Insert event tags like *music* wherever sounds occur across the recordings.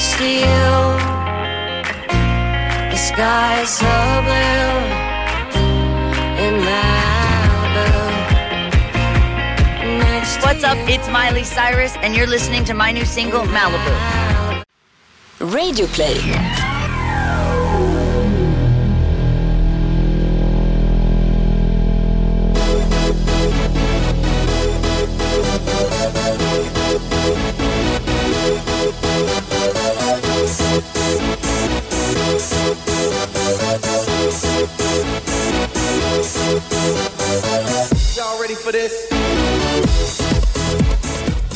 next to you. The sky is so blue in Malibu. Next What's up? It's Miley Cyrus, and you're listening to my new single, Malibu. Radio play.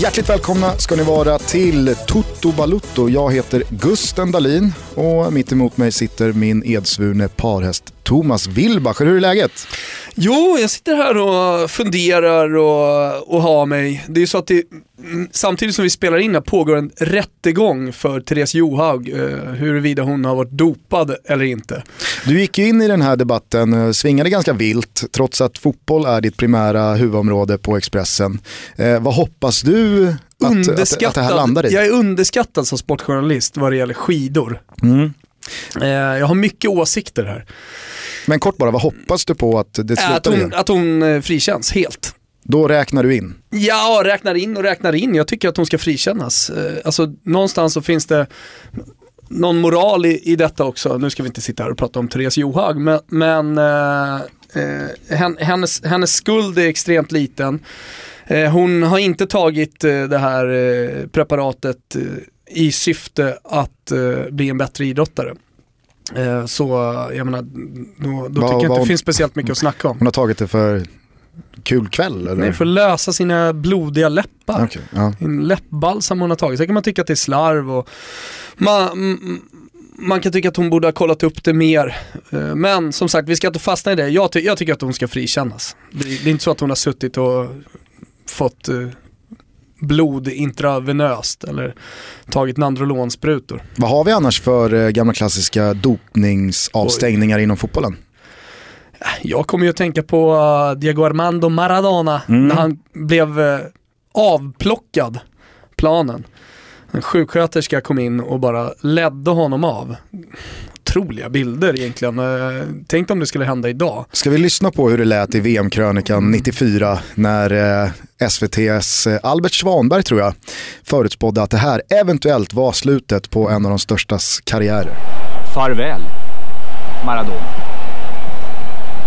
Hjärtligt välkomna ska ni vara till Toto Balutto. Jag heter Gusten Dahlin och mitt emot mig sitter min edsvurne parhäst Thomas Wilbacher. Hur är läget? Jo, jag sitter här och funderar och, och har mig. Det är så att det, mm, samtidigt som vi spelar in här pågår en rättegång för Therese Johaug eh, huruvida hon har varit dopad eller inte. Du gick ju in i den här debatten, eh, svingade ganska vilt trots att fotboll är ditt primära huvudområde på Expressen. Eh, vad hoppas du att, att, att det här landar i? Jag är underskattad som sportjournalist vad det gäller skidor. Mm. Eh, jag har mycket åsikter här. Men kort bara, vad hoppas du på att det Att slutar hon, i? att hon eh, frikänns helt. Då räknar du in. Ja, räknar in och räknar in. Jag tycker att hon ska frikännas. Eh, Alltså någonstans så finns det någon moral i, i detta också. Nu ska vi inte sitta här och prata om Therese Johaug, men, men eh, hen- hennes, hennes skuld är extremt liten. Hon har inte tagit det här preparatet i syfte att eh, bli en bättre idrottare. Eh, så jag menar, då, då Vad- tycker jag inte det finns speciellt mycket att snacka om. Hon har tagit det för kul kväll eller? Nej, för att lösa sina blodiga läppar. Okej, ja. En läppbalsam hon har tagit. Sen kan man tycka att det är slarv och man, man kan tycka att hon borde ha kollat upp det mer. Eh, Men som sagt, vi ska inte fastna i det. Jag, ty- jag tycker att hon ska frikännas. Det, det är inte så att hon har suttit och fått eh, blod intravenöst eller tagit Nandrolonsprutor. Vad har vi annars för eh, gamla klassiska dopningsavstängningar inom fotbollen? Jag kommer ju att tänka på uh, Diego Armando Maradona Mm. när han blev uh, avplockad planen. En sjuksköterska kom in och bara ledde honom av. Otroliga bilder egentligen. Uh, Tänk om det skulle hända idag. Ska vi lyssna på hur det lät i VM-krönikan 94 när eh, SVTs eh, Albert Svanberg tror jag förutspådde att det här eventuellt var slutet på en av de störstas karriärer. Farväl, Maradona.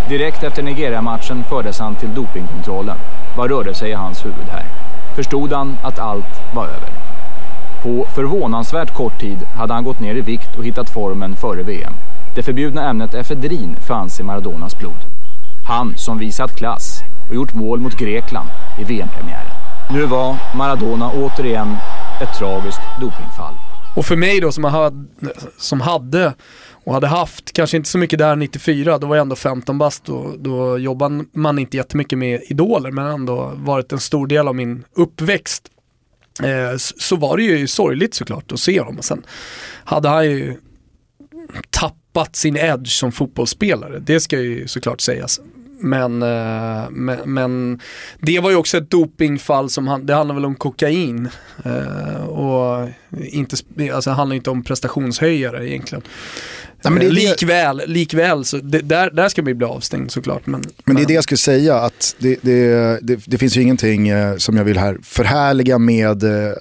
Direkt efter Nigeria-matchen fördes han till dopingkontrollen. Vad rörde sig i hans huvud här? Förstod han att allt var över? På förvånansvärt kort tid hade han gått ner i vikt och hittat formen före VM. Det förbjudna ämnet efedrin fanns i Maradonas blod. Han som visat klass och gjort mål mot Grekland i VM-premiären. Nu var Maradona återigen ett tragiskt dopingfall. Och för mig då som, hade, som hade och hade haft, kanske inte så mycket där 94, då var jag ändå 15 bast, då, då jobbade man inte jättemycket med idoler men ändå varit en stor del av min uppväxt. Eh, så var det ju sorgligt såklart att se honom och sen hade han ju tappat sin edge som fotbollsspelare, det ska ju såklart sägas. Men, eh, men, men det var ju också ett dopingfall som han, det handlar väl om kokain. Eh, och inte, alltså det handlar inte om prestationshöjare egentligen. Nej, men det är Eh, det- likväl, likväl, så det, där, där ska vi bli avstängd såklart. Men, Men det är det jag skulle säga, att det, det, det, det finns ju ingenting eh, som jag vill här förhärliga med eh,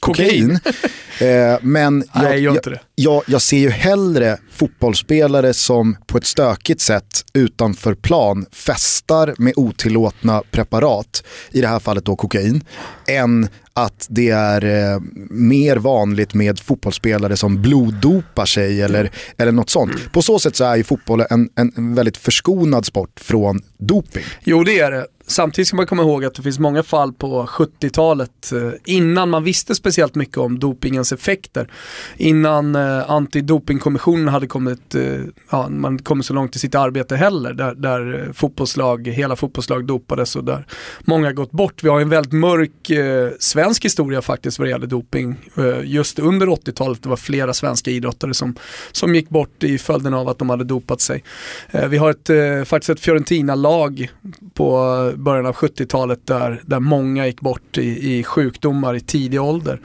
kokain. *laughs* eh, men jag, Nej, jag, jag, jag ser ju hellre fotbollsspelare som på ett stökigt sätt utanför plan festar med otillåtna preparat, i det här fallet då kokain, än att det är eh, mer vanligt med fotbollsspelare som bloddopar sig eller, eller något sånt. På så sätt så är ju fotboll en, en, väldigt förskonad sport från doping. Jo det är det. Samtidigt ska man komma ihåg att det finns många fall på 70-talet eh, innan man visste speciellt mycket om dopingens effekter. Innan eh, antidopingkommissionen hade kommit, eh, ja, man kommit så långt i sitt arbete heller. Där, där fotbollslag, hela fotbollslag dopades och där många gått bort. Vi har en väldigt mörk eh, svensk historia faktiskt vad det gäller doping. Eh, just under 80-talet det var flera svenska idrottare som, som gick bort i följden av att de hade dopat sig. Eh, vi har ett, eh, faktiskt ett Fiorentina-lag på på början av 70-talet där, där många gick bort i, i sjukdomar i tidig ålder.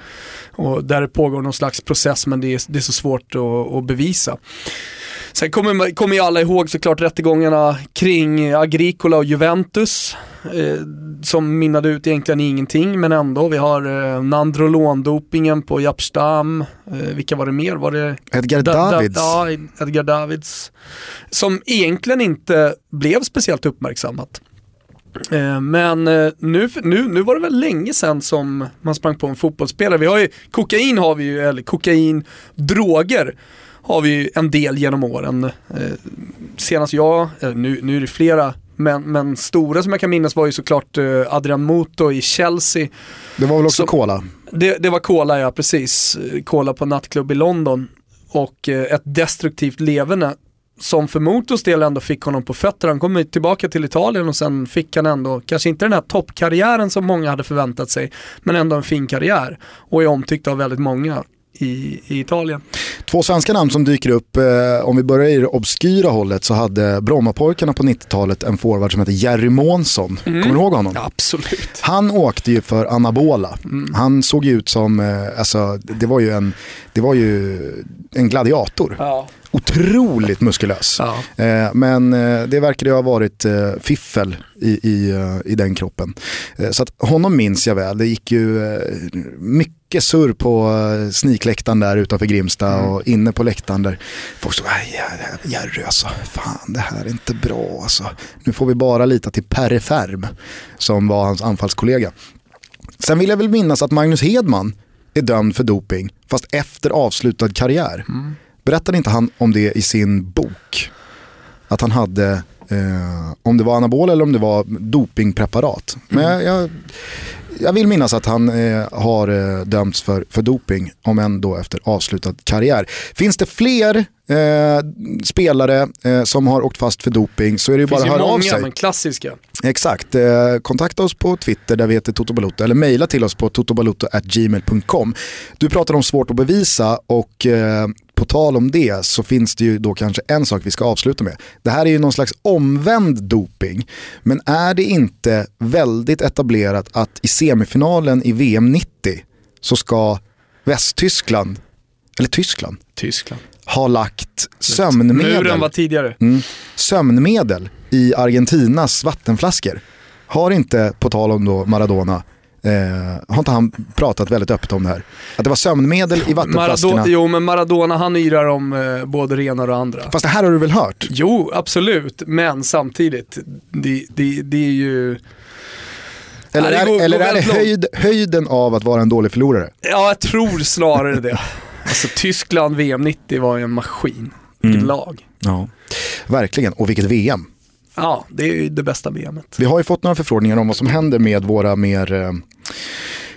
Och där det pågår någon slags process men det är, det är så svårt att, att bevisa. Sen kommer, kommer ju alla ihåg såklart rättegångarna kring Agricola och Juventus eh, som minnade ut egentligen ingenting men ändå. Vi har eh, Nandrolon-dopingen på Japstam. Eh, vilka var det mer? Var det Edgar Da- da- Davids. Ja, Edgar Davids. Som egentligen inte blev speciellt uppmärksammat. Eh, Men eh, nu, nu, nu var det väl länge sedan som man sprang på en fotbollsspelare. Vi har ju, kokain har vi ju, eller kokain, droger har vi ju en del genom åren. Eh, Senast jag, nu, nu är det flera, men, men stora som jag kan minnas var ju såklart Adrian Moto i Chelsea. Det var väl också Cola? Det, det var Cola ja, precis. Cola på nattklubb i London. Och ett destruktivt leverne som för Motos del ändå fick honom på fötter. Han kom tillbaka till Italien och sen fick han ändå, kanske inte den här toppkarriären som många hade förväntat sig, men ändå en fin karriär. Och är omtyckt av väldigt många i, i Italien. Två svenska namn som dyker upp, eh, om vi börjar i det obskyra hållet så hade Brommapojkarna på 90-talet en forward som hette Jerry Månsson. Kommer du ihåg honom? Absolut. Han åkte ju för anabola. Han såg ju ut som, eh, alltså det var ju en, det var ju en gladiator. Ja. Otroligt muskulös. Ja. Eh, men eh, det verkade ju ha varit eh, fiffel i, i, i den kroppen. Eh, så att honom minns jag väl. Det gick ju mycket surr på snikläktaren där utanför Grimsta och inne på läktaren där folk stod, "Aj, Jerry, alltså, fan det här är inte bra alltså. Nu får vi bara lita till Perre Färm som var hans anfallskollega. Sen vill jag väl minnas att Magnus Hedman är dömd för doping, fast efter avslutad karriär. Berättade inte han om det i sin bok? Att han hade, eh, om det var anabol eller om det var dopingpreparat. Men jag, jag, jag vill minnas att han eh, har eh, dömts för, för doping, om än då efter avslutad karriär. Finns det fler eh, spelare eh, som har åkt fast för doping så är det ju bara att höra av många, sig. men klassiska. Exakt, kontakta oss på Twitter där vi heter Toto eller mejla till oss på totobalotto.gmail.com. Du pratar om svårt att bevisa och på tal om det så finns det ju då kanske en sak vi ska avsluta med. Det här är ju någon slags omvänd doping, men är det inte väldigt etablerat att i semifinalen i VM 90 så ska Västtyskland, eller Tyskland, Tyskland. ha lagt sömnmedel Muren var tidigare. Mm. Sömnmedel i Argentinas vattenflaskor. Har inte, på tal om då Maradona, eh, har inte han pratat väldigt öppet om det här? Att det var sömnmedel i vattenflaskorna. Maradona, jo men Maradona han yrar om eh, både det ena och det andra. Fast det här har du väl hört? Jo, absolut. Men samtidigt, det, det, det är ju... Eller, Ja, det är, går- eller går är det höjd, höjden av att vara en dålig förlorare? Ja, jag tror snarare det. Alltså Tyskland VM 90 var ju en maskin. Vilket Mm. lag. Ja. Verkligen, och vilket VM. Ja, det är ju det bästa VMet. Vi har ju fått några förfrågningar om vad som händer med våra mer eh,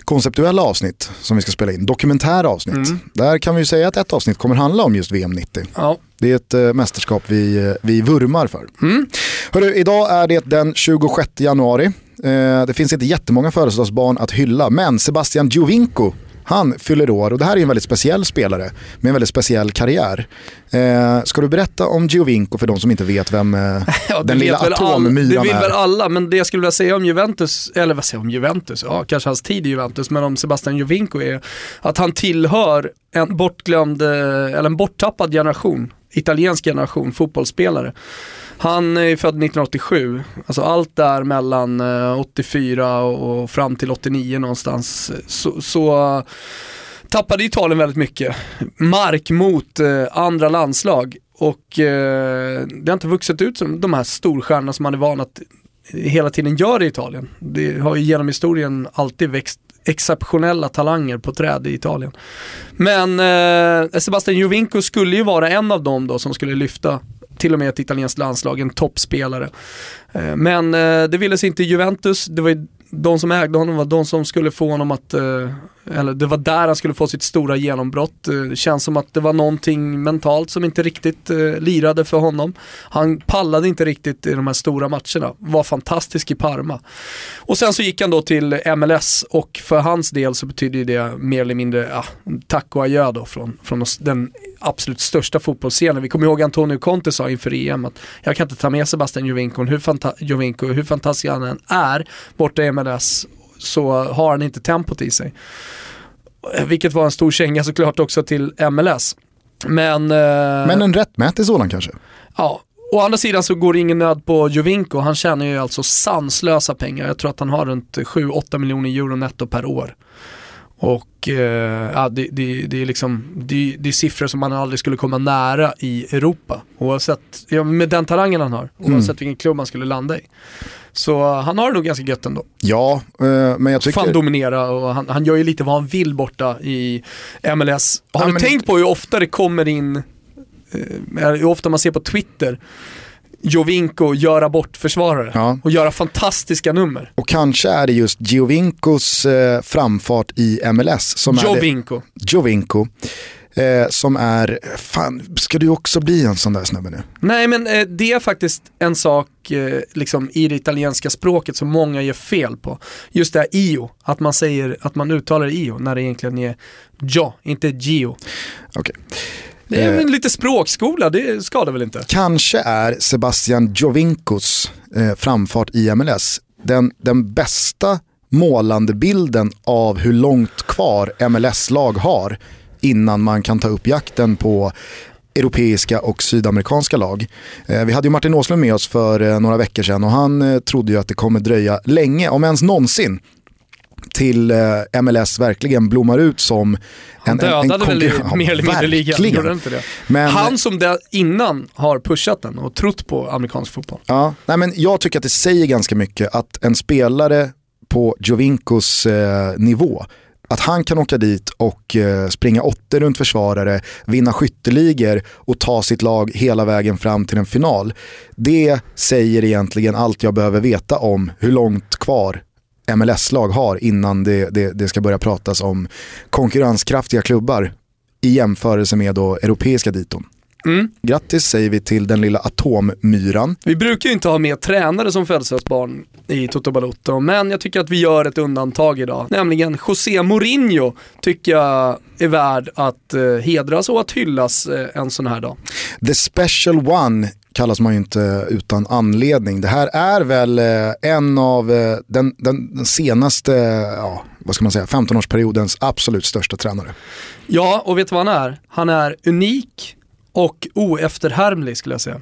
konceptuella avsnitt som vi ska spela in. Dokumentära avsnitt. Mm. Där kan vi ju säga att ett avsnitt kommer handla om just VM 90. Ja. Det är ett eh, mästerskap vi, eh, vi vurmar för. Mm. Hörru, idag är det den 26 januari. Eh, det finns inte jättemånga födelsedagsbarn att hylla, men Sebastian Giovinco, han fyller år och det här är en väldigt speciell spelare med en väldigt speciell karriär. Eh, ska du berätta om Giovinco för de som inte vet vem eh, *laughs* Ja, det den lilla väl all- Det atommyran vill väl är? alla, men det jag skulle vilja säga om Juventus, eller vad säger jag om Juventus? Ja, kanske hans tid i Juventus, men om Sebastian Jovinko är att han tillhör en bortglömd, eh, eller en borttappad generation, italiensk generation fotbollsspelare. Han är född 1987, alltså allt där mellan eh, 84 och fram till 89 någonstans. Så, så eh, tappade Italien väldigt mycket mark mot eh, andra landslag och eh, det har inte vuxit ut som de här storstjärnorna som man är van att hela tiden gör i Italien. Det har ju genom historien alltid växt exceptionella talanger på träd i Italien. Men eh, Sebastian Jovinko skulle ju vara en av dem då som skulle lyfta till och med ett italienskt landslag, en toppspelare. Eh, men eh, det ville sig inte Juventus, det var ju de som ägde honom var de som skulle få honom att, eh, eller det var där han skulle få sitt stora genombrott. Eh, det känns som att det var någonting mentalt som inte riktigt eh, lirade för honom. Han pallade inte riktigt i de här stora matcherna, var fantastisk i Parma. Och sen så gick han då till MLS och för hans del så betyder det mer eller mindre ja, tack och adjö då från, från den absolut största fotbollsscenen. Vi kommer ihåg Antonio Conte sa inför EM att jag kan inte ta med Sebastian Jovinko, hur, fanta Jovinko, hur fantastisk han än är borta i MLS så har han inte tempot i sig. Vilket var en stor känga såklart också till MLS. Men, eh, Men en rättmätig sådan kanske? ja, å andra sidan så går det ingen nöd på Jovinko. Han tjänar ju alltså sanslösa pengar. Jag tror att han har runt 7-8 miljoner euro netto per år. Och eh, ja, det, det, det, är liksom, det, det är siffror som man aldrig skulle komma nära i Europa. Oavsett, ja, med den talangen han har, oavsett vilken klubb han skulle landa i. Så han har det nog ganska gött ändå. Ja, eh, men jag tycker... Fan dominera och han, han gör ju lite vad han vill borta i MLS. Har Ja, du men- tänkt på hur ofta det kommer in, eh, hur ofta man ser på Twitter, Jovinko göra bort försvarare Ja. och göra fantastiska nummer. Och kanske är det just Giovincos eh, framfart i MLS som är det, Jovinko. Eh, som är, fan, ska du också bli en sån där snubbe nu? Nej men eh, det är faktiskt en sak eh, liksom, i det italienska språket som många gör fel på. Just det här io, att man säger att man uttalar io när det egentligen är jo, inte gio. Okej. Det är Eh. lite språkskola, det skadar väl inte? Kanske är Sebastian Giovincos eh, framfart i MLS den, den bästa målande bilden av hur långt kvar MLS-lag har innan man kan ta upp jakten på europeiska och sydamerikanska lag. Eh, vi hade ju Martin Åslund med oss för eh, några veckor sedan och han eh, trodde ju att det kommer dröja länge, om ens någonsin, till MLS verkligen blommar ut som Han dödade väl i- konkurrent- Ja, mer eller mindre ligan, verkligen. gjorde han inte det? Men- Han som där innan har pushat den och trott på amerikansk fotboll. Ja, nej men jag tycker att det säger ganska mycket att en spelare på Jovincos eh, nivå, att han kan åka dit och eh, springa åttor runt försvarare, vinna skytteligor och ta sitt lag hela vägen fram till en final. Det säger egentligen allt jag behöver veta om hur långt kvar MLS-lag har innan det, det, det ska börja pratas om konkurrenskraftiga klubbar i jämförelse med då europeiska diton. Mm. Grattis säger vi till den lilla atommyran. Vi brukar ju inte ha med tränare som födelsedagsbarn i Toto Balotto, men jag tycker att vi gör ett undantag idag. Nämligen José Mourinho tycker jag är värd att eh, hedras och att hyllas eh, en sån här dag. The Special One kallas man ju inte utan anledning. Det här är väl eh, en av den, den, den senaste, ja, vad ska man säga, 15-årsperiodens absolut största tränare. Ja, och vet du vad han är? Han är unik och oefterhärmlig skulle jag säga.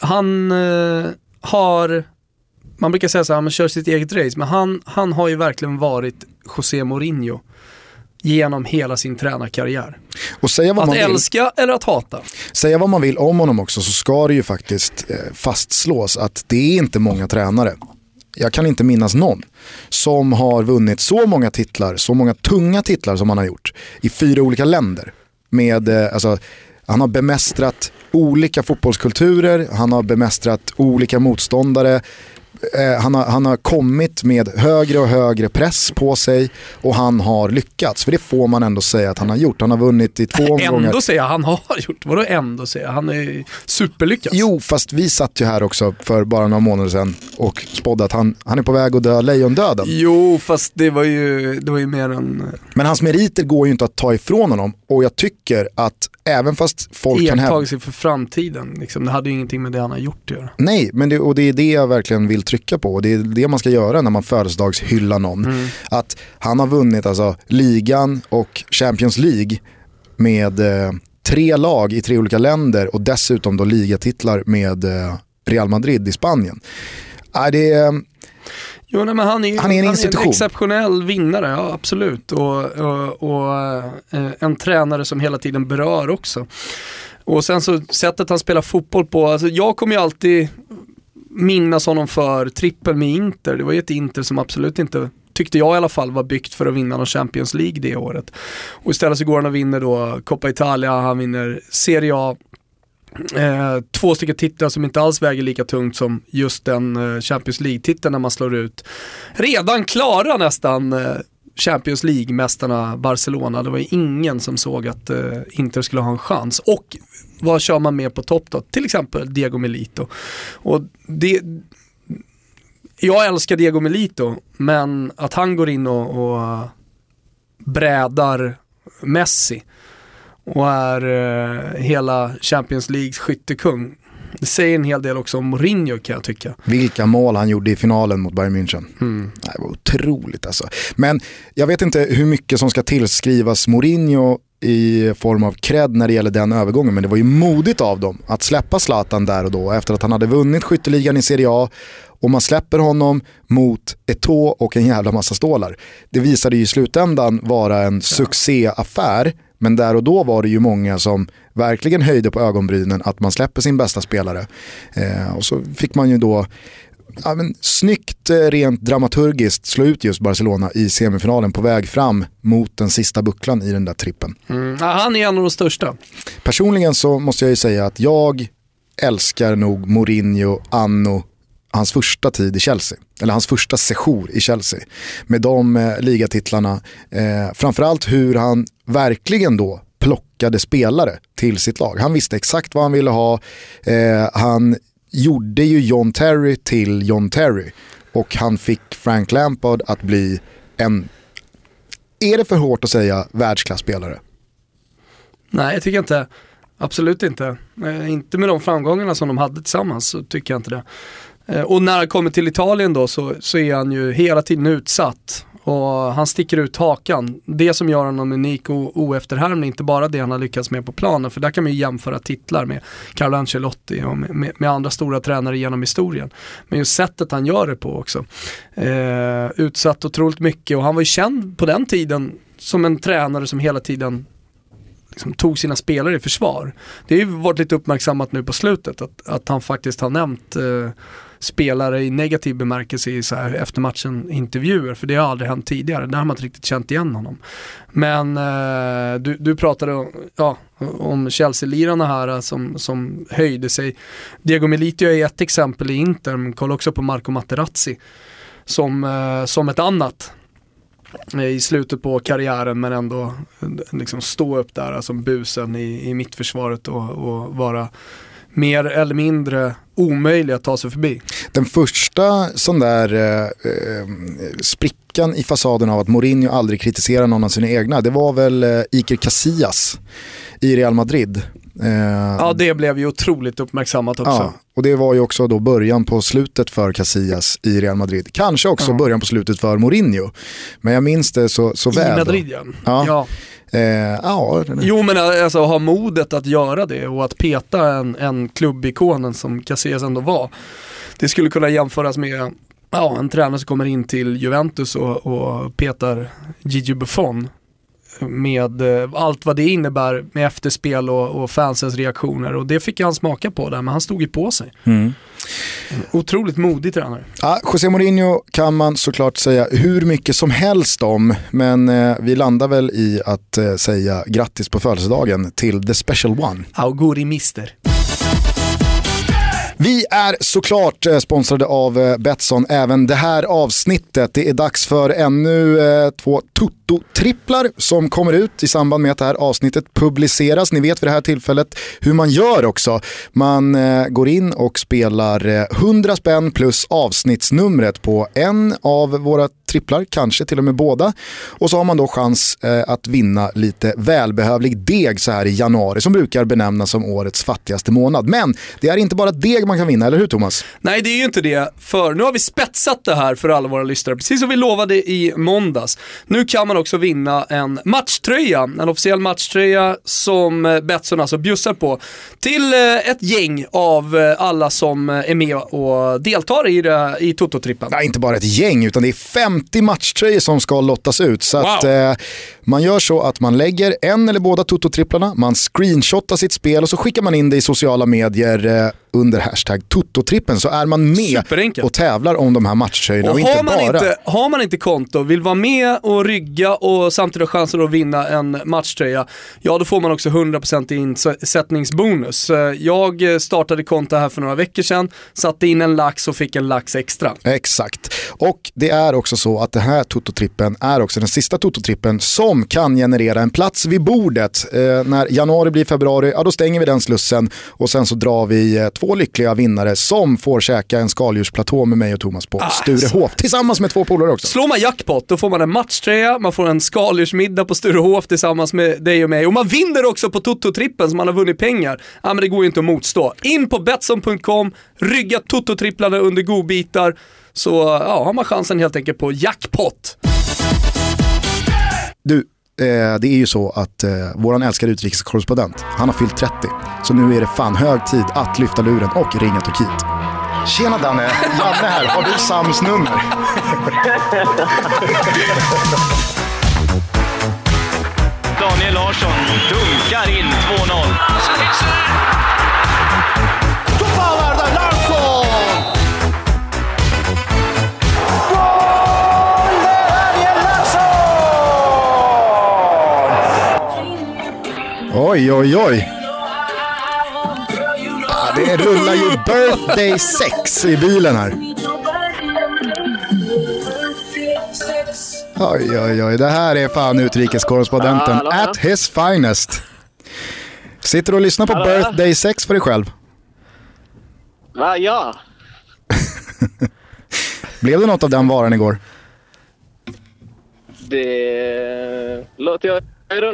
Han eh, har, man brukar säga så här, han kör sitt eget race, men han, han har ju verkligen varit José Mourinho genom hela sin tränarkarriär. Och säga vad, Att man vill, älska eller att hata. säga vad man vill om honom också så ska det ju faktiskt eh, fastslås att det är inte många tränare. Jag kan inte minnas någon som har vunnit så många titlar, så många tunga titlar som han har gjort i fyra olika länder. Med, eh, alltså, han har bemästrat olika fotbollskulturer, han har bemästrat olika motståndare, eh, han, har, han har kommit med högre och högre press på sig och han har lyckats. För det får man ändå säga att han har gjort. Han har vunnit i två omgångar. Ändå säger jag han har gjort, vadå ändå säger jag? Han är superlyckad. Jo, fast vi satt ju här också för bara några månader sedan och spådde att han, han är på väg att dö lejondöden. Jo, fast det var ju, det var ju mer en Men hans meriter går ju inte att ta ifrån honom och jag tycker att även fast folk kan hävda... iakttagelse för framtiden. Liksom. Det hade ju ingenting med det han har gjort att göra. Nej, men det, och det är det jag verkligen vill trycka på det är det man ska göra när man födelsedagshyllar någon. Att han har vunnit alltså ligan och Champions League med eh, tre lag i tre olika länder och dessutom då ligatitlar med eh, Real Madrid i Spanien. Nej, det är, Jo, nej, men han är, Han är en institution. exceptionell vinnare, ja absolut. Och, och, och eh, en tränare som hela tiden berör också. Och sen så sättet han spelar fotboll på, alltså jag kommer ju alltid minnas honom för trippel med Inter. Det var ju ett Inter som absolut inte tyckte jag i alla fall var byggt för att vinna någon Champions League det året. Och istället så går han och vinner då Coppa Italia, han vinner Serie A, Eh, två stycken titlar som inte alls väger lika tungt som just den eh, Champions League-titeln när man slår ut redan klara nästan eh, Champions League-mästarna Barcelona. Det var ju ingen som såg att eh, Inter skulle ha en chans. Och vad kör man med på topp då? Till exempel Diego Melito. Och det, jag älskar Diego Melito, men att han går in och, och eh, brädar Messi och är eh, hela Champions Leagues skyttekung. Det säger en hel del också om Mourinho kan jag tycka. Vilka mål han gjorde i finalen mot Bayern München. Det var otroligt alltså. Men jag vet inte hur mycket som ska tillskrivas Mourinho i form av cred när det gäller den övergången. Men det var ju modigt av dem att släppa Zlatan där och då efter att han hade vunnit skytteligan i Serie A och man släpper honom mot Eto'o och en jävla massa stålar. Det visade ju i slutändan vara en succéaffär men där och då var det ju många som verkligen höjde på ögonbrynen att man släpper sin bästa spelare. Eh, och så fick man ju då ja, men, snyggt eh, rent dramaturgiskt slå ut just Barcelona i semifinalen på väg fram mot den sista bucklan i den där trippen. Mm. Ja, han är en av de största. Personligen så måste jag ju säga att jag älskar nog Mourinho anno hans första tid i Chelsea. Eller hans första sejour i Chelsea. Med de eh, ligatitlarna. Eh, framförallt hur han verkligen då plockade spelare till sitt lag. Han visste exakt vad han ville ha. Eh, han gjorde ju John Terry till John Terry. Och han fick Frank Lampard att bli en, är det för hårt att säga världsklasspelare? Nej, jag tycker inte. Absolut inte. Eh, inte med de framgångarna som de hade tillsammans så tycker jag inte det. Eh, och när han kommer till Italien då så, så är han ju hela tiden utsatt. Och han sticker ut hakan. Det som gör honom unik och oefterhärmlig, inte bara det han har lyckats med på planen. För där kan man ju jämföra titlar med Carlo Ancelotti och med, med, med andra stora tränare genom historien. Men just sättet han gör det på också. Eh, utsatt otroligt mycket och han var ju känd på den tiden som en tränare som hela tiden liksom tog sina spelare i försvar. Det har ju varit lite uppmärksammat nu på slutet att, att han faktiskt har nämnt eh, spelare i negativ bemärkelse i så här efter matchen intervjuer för det har aldrig hänt tidigare. Där har man inte riktigt känt igen honom. Men eh, du, du pratade om, ja, om Chelsea-lirarna här eh, som, som höjde sig. Diego Melitio är ett exempel i Inter, men kolla också på Marco Materazzi som, eh, som ett annat eh, i slutet på karriären men ändå eh, liksom stå upp där som busen i, i mittförsvaret och, och vara mer eller mindre omöjlig att ta sig förbi. Den första sån där eh, eh, sprickan i fasaden av att Mourinho aldrig kritiserar någon av sina egna, det var väl eh, Iker Casillas i Real Madrid. Eh, Ja det blev ju otroligt uppmärksammat också. Ja, och det var ju också då början på slutet för Casillas i Real Madrid. Kanske också Ja. början på slutet för Mourinho. Men jag minns det så, så I väl. då. Madrid ja. Ja. Eh, ja, Jo men eh, alltså ha modet att göra det och att peta en, en klubbikonen som Casillas ändå var. Det skulle kunna jämföras med ja, en tränare som kommer in till Juventus och, och petar Gigi Buffon med eh, allt vad det innebär med efterspel och, och fansens reaktioner och det fick han smaka på där men han stod ju på sig. Otroligt modig tränare. Ja, José Mourinho kan man såklart säga hur mycket som helst om, men eh, vi landar väl i att eh, säga grattis på födelsedagen till the special one. Auguri mister. Vi är såklart eh, sponsrade av eh, Betsson även det här avsnittet. Det är dags för ännu eh, två Toto-tripplar som kommer ut i samband med att det här avsnittet publiceras. Ni vet vid det här tillfället hur man gör också. Man går in och spelar 100 spänn plus avsnittsnumret på en av våra tripplar, kanske till och med båda. Och så har man då chans eh, att vinna lite välbehövlig deg så här i januari som brukar benämnas som årets fattigaste månad. Men det är inte bara deg man kan vinna, eller hur Thomas? Nej det är ju inte det, för nu har vi spetsat det här för alla våra lyssnare, precis som vi lovade i måndags. Nu kan man också vinna en matchtröja, en officiell matchtröja som eh, Betsson alltså bjussar på till eh, ett gäng av eh, alla som är med och deltar i, det, i Toto-trippen. Nej, inte bara ett gäng utan det är 50 matchtröjor som ska lottas ut. Så Wow. att, eh, man gör så att man lägger en eller båda Toto-tripplarna, man screenshotar sitt spel och så skickar man in det i sociala medier eh, under hashtag Toto-trippen så är man med och tävlar om de här matchtröjorna och, Och inte bara... inte, har man inte konto, vill vara med och rygga och samtidigt ha chansen att vinna en matchtröja, ja då får man också 100% i insättningsbonus. Eh, Jag startade konto här för några veckor sedan, satte in en lax och fick en lax extra. Exakt. Och det är också så att den här Toto-trippen är också den sista Toto-trippen som kan generera en plats vid bordet. Eh, när januari blir februari, ja då stänger vi den slussen och sen så drar vi eh, två lyckliga vinnare som får käka en skaldjursplatå med mig och Thomas på Sturehof. Tillsammans med två polare också. Slår man jackpot då får man en matchtröja, man får en skaldjursmiddag på Sturehof tillsammans med dig och mig. Och man vinner också på Toto-trippen så man har vunnit pengar. Ja men det går ju inte att motstå. In på Betsson.com, rygga Toto-tripplarna under godbitar så ja, har man chansen helt enkelt på jackpot. Du, eh, det är ju så att eh, våran älskade utrikeskorrespondent, han har fyllt 30. Så nu är det fan hög tid att lyfta luren och ringa Turkiet. Tjena Danne, Janne här. Har du Sams nummer? Daniel Larsson dunkar in 2-0. Oj, oj, oj. Ja, det rullar ju birthday sex i bilen här. Oj, oj, oj. Det här är fan utrikeskorrespondenten Hallå, hallå. at his finest. Sitter du och lyssnar på Hallå. birthday sex för dig själv? Va, ja. *laughs* Blev det något av den varan igår? Det låter jag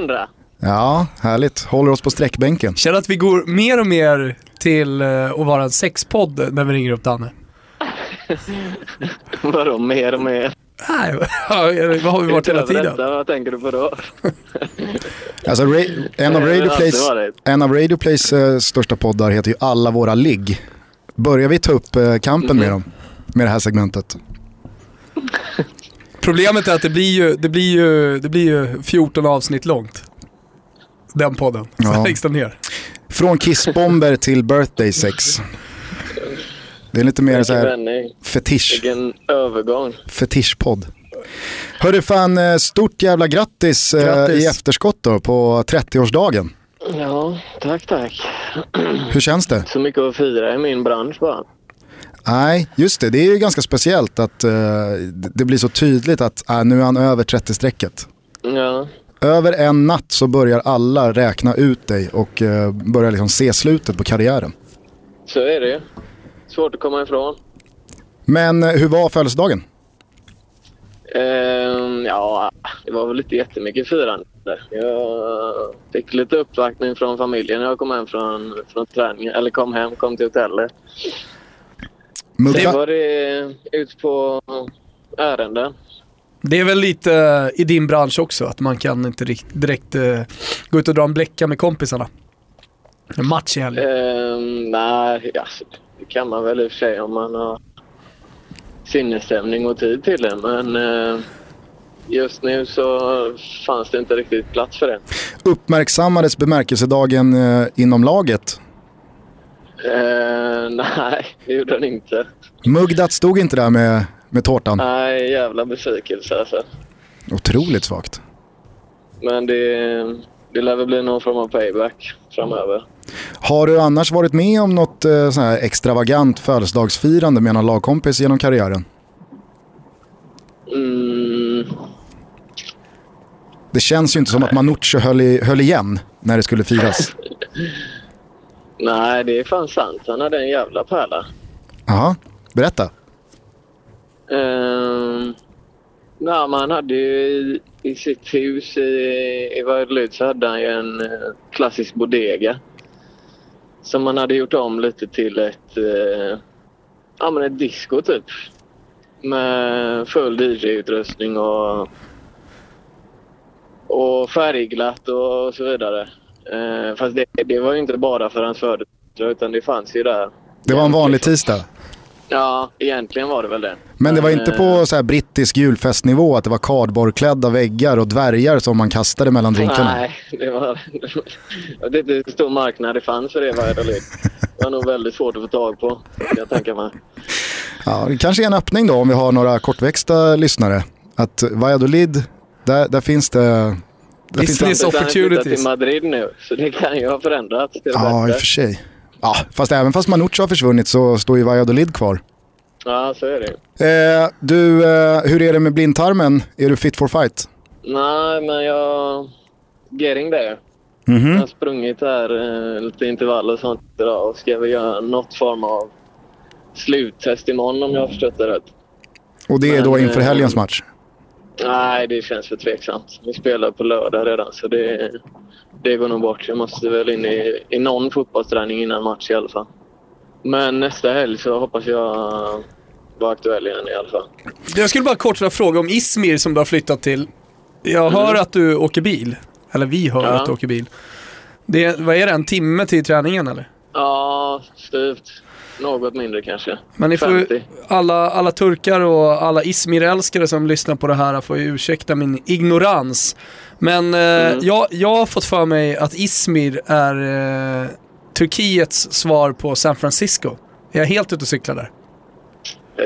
undra. Ja, härligt. Håller oss på sträckbänken. Känner att vi går mer och mer till eh, att vara en sexpodd när vi ringer upp Danne. *laughs* Vadå mer och mer? Nej, vad *laughs* har vi varit hela tiden? vad tänker du på då? *laughs* Alltså, en, av har Radio Plays, varit. en av Radio Plays eh, största poddar heter ju Alla våra ligg. Börjar vi ta upp eh, kampen med dem? Med det här segmentet? Problemet är att det blir ju, det blir ju, det blir ju 14 avsnitt långt. Den podden. Ja. läggs den ner. Från kissbomber till birthday sex. Det är lite mer så här fetisch, Vilken övergång. fetischpodd. Hörru fan, eh, stort jävla grattis, eh, Grattis. i efterskott då på 30-årsdagen. Ja, tack tack. *clears throat* Hur känns det? Så mycket att fira i min bransch bara. Nej, just det. Det är ju ganska speciellt att eh, det det blir så tydligt att äh, nu är han över 30-strecket. Ja, Över en natt så börjar alla räkna ut dig och eh, börjar liksom se slutet på karriären. så är det ju. Svårt att komma ifrån. Men eh, hur var födelsedagen? Ehm, ja, det var väl inte jättemycket firande. Jag fick lite uppvaktning från familjen när jag kom hem från, från träningen. Eller kom hem, kom till hotellet. Sen Mugga, var det ut på ärenden. Det är väl lite eh, i din bransch också, att man kan inte direkt eh, gå ut och dra en bläcka med kompisarna. En match i helgen. Ehm, nej, alltså, det kan man väl i och för sig om man har sinnesstämning och tid till det. Men eh, just nu så fanns det inte riktigt plats för det. uppmärksammades bemärkelsedagen eh, inom laget? Ehm, *laughs* nej, det gjorde den inte. Mugdat stod inte där med, med tårtan. Nej, jävla besvikelse alltså. Otroligt svagt. Men det, det lär väl bli någon form av payback framöver. Har du annars varit med om något eh, sån här extravagant födelsedagsfirande med någon lagkompis genom karriären? Mm, Det känns ju inte som att Manucci höll, i, höll igen när det skulle firas. *laughs* nej, det är fan sant. Han hade en jävla pärla. Jaha, berätta. Ehm, uh, nej, men han hade ju i, sitt hus i, i Värdelid så hade han ju en eh, klassisk bodega. Som man hade gjort om lite till ett, uh, ja, men ett disco typ. Med full DJ-utrustning och, och färgglatt och så vidare. Uh, fast det, det var ju inte bara för hans födelsedag utan det fanns ju där. Det var en vanlig tisdag. Ja, egentligen var det väl det. Men det var inte eh, på så här brittisk julfestnivå att det var kardborrklädda väggar och dvärgar som man kastade mellan drinkarna. Nej, det var... Jag vet inte stor marknad det fanns för det Valladolid. Det var nog väldigt svårt att få tag på, jag tänka mig. Ja, det kanske är en öppning då om vi har några kortväxta lyssnare. Att Valladolid, där, där finns det... Där finns det Business opportunities. till Madrid nu, så det kan ju ha förändrats till det ja, i och bättre. för sig. Ja, fast även fast Manucci har försvunnit så står ju Valladolid kvar. Ja, så är det. Eh, du, eh, hur är det med blindtarmen? Är du fit for fight? Nej, men jag... Getting there. Mhm. Jag har sprungit här eh, lite intervall och sånt idag och ska väl göra något form av sluttest imorgon om jag har förstått det rätt. Och det är då Men, inför eh, helgens match? Nej, det känns för tveksamt. Vi spelar på lördag redan så det, det går nog bort. Jag måste väl in i, i någon fotbollsträning innan match i alla fall. Men nästa helg så hoppas jag vara aktuell igen i alla fall. Jag skulle bara kort fråga om Izmir som du har flyttat till. Jag hör att du åker bil. Eller vi hör Mm. Ja. att du åker bil. Det, vad är det, en timme till träningen eller? Ja, styvt. Något mindre kanske. Men ni får, 50. alla, alla turkar och alla Izmir-älskare som lyssnar på det här får ju ursäkta min ignorans. Men eh, Mm. jag, jag har fått för mig att Izmir är eh, Turkiets svar på San Francisco. Är jag helt ute och cyklar där?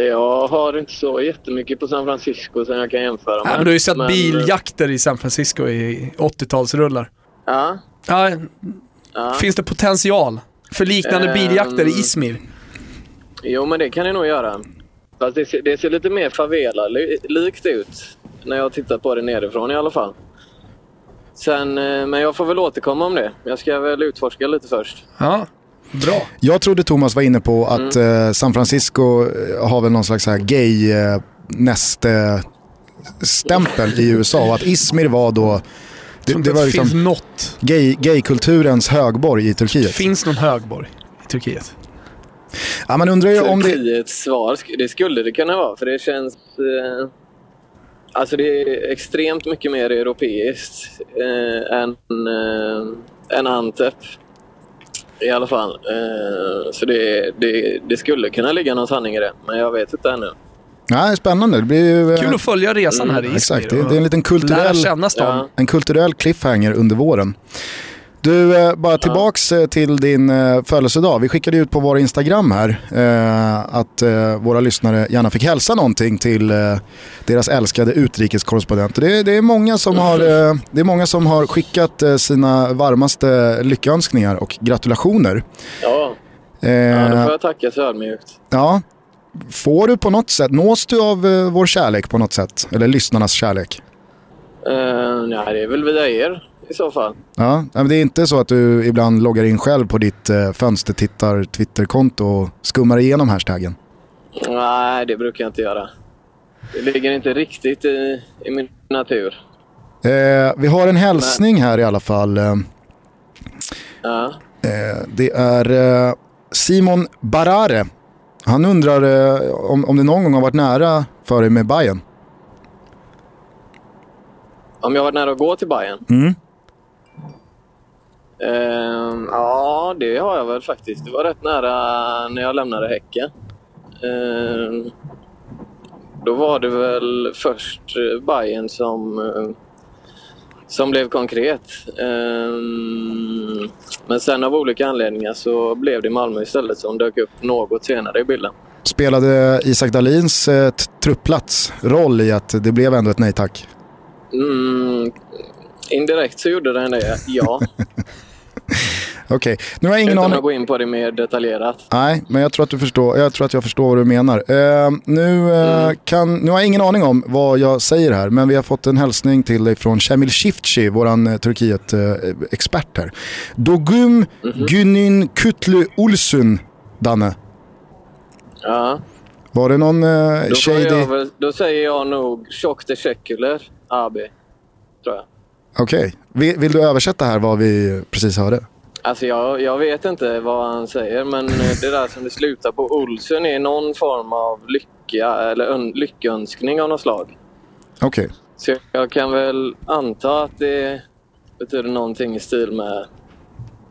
Jag har inte så jättemycket på San Francisco som jag kan jämföra med. Ja, men du har ju sett Men, biljakter i San Francisco i 80-talsrrullar. Ja, Ja. Finns det potential för liknande Ehm. biljakter i Izmir? Jo, men det kan ni nog göra. Fast det ser, det ser lite mer favela-likt ut. När jag tittar på det nerifrån i alla fall. Sen, eh, men jag får väl återkomma om det. Jag ska väl utforska lite först. Ja, bra. Jag trodde Thomas var inne på att Mm. eh, San Francisco eh, har väl någon slags så här gay eh, näste stämpel i USA och att Izmir var då det, det var finns liksom gay, gaykulturens högborg i Turkiet. Finns någon högborg i Turkiet? Ja, man undrar ju om det... Turkiets svar, det skulle det kunna vara. För det känns... Eh, alltså det är extremt mycket mer europeiskt eh, än, eh, än Antep. I alla fall. Eh, så det, det, det skulle kunna ligga någon sanning i det. Men jag vet inte ännu. Nej, spännande. Det blir ju... eh, Kul att följa resan här i Izmir. Exakt, det, det är en liten kulturell, en kulturell cliffhanger under våren. Du, eh, bara tillbaks eh, till din eh, födelsedag. Vi skickade ut på vår Instagram här att våra lyssnare gärna fick hälsa någonting till deras älskade utrikeskorrespondent. Det, det, är många som har, det är många som har skickat sina varmaste lyckönskningar och gratulationer. Ja, Eh, ja då får jag tacka så ödmjukt. ja. Får du på något sätt, nås du av vår kärlek på något sätt? Eller lyssnarnas kärlek? Uh, nej, det är väl via er i så fall. Ja, men det är inte så att du ibland loggar in själv på ditt eh, fönstertittar Twitterkonto och skummar igenom hashtaggen? Nej, det brukar jag inte göra. Det ligger inte riktigt i, i min natur. Eh, vi har en hälsning här i alla fall. Eh, Ja. eh, det är eh, Simon Barare. Han undrar eh, om, om det någon gång har varit nära för dig med Bayern. Om jag har varit nära att gå till Bayern? Mm. Ehm, ja, det har jag väl faktiskt. Det var rätt nära när jag lämnade Häcken. Ehm, då var det väl först eh, Bayern som, eh, som blev konkret. Ehm, men sen av olika anledningar så blev det Malmö istället som dök upp något senare i bilden. Spelade Isak Dahlins eh, truppplats roll i att det blev ändå ett nej tack? Mm, indirekt så gjorde den det, ja. *laughs* *laughs* Okej, nu har jag ingen Utan aning. att gå in på det mer detaljerat. Nej, men jag tror att, du förstår, jag tror att jag förstår vad du menar. Eh, nu, eh, kan, nu har jag ingen aning om vad jag säger här, men vi har fått en hälsning till dig från Cemil Shiftchi, vår eh, Turkiet-expert här. Dogum Günün Kütlü Ulsun, Danne. Ja. Var det någon eh, Då, shady... väl, då säger jag nog Tjock Teşekkürler AB. Tror jag. Okej, vill, vill du översätta här vad vi precis hörde? Alltså jag, jag vet inte vad han säger men eh, det där som det slutar på Olsen är någon form av lycka eller ön, lyckönskning av något slag. Okej, Så jag kan väl anta att det betyder någonting i stil med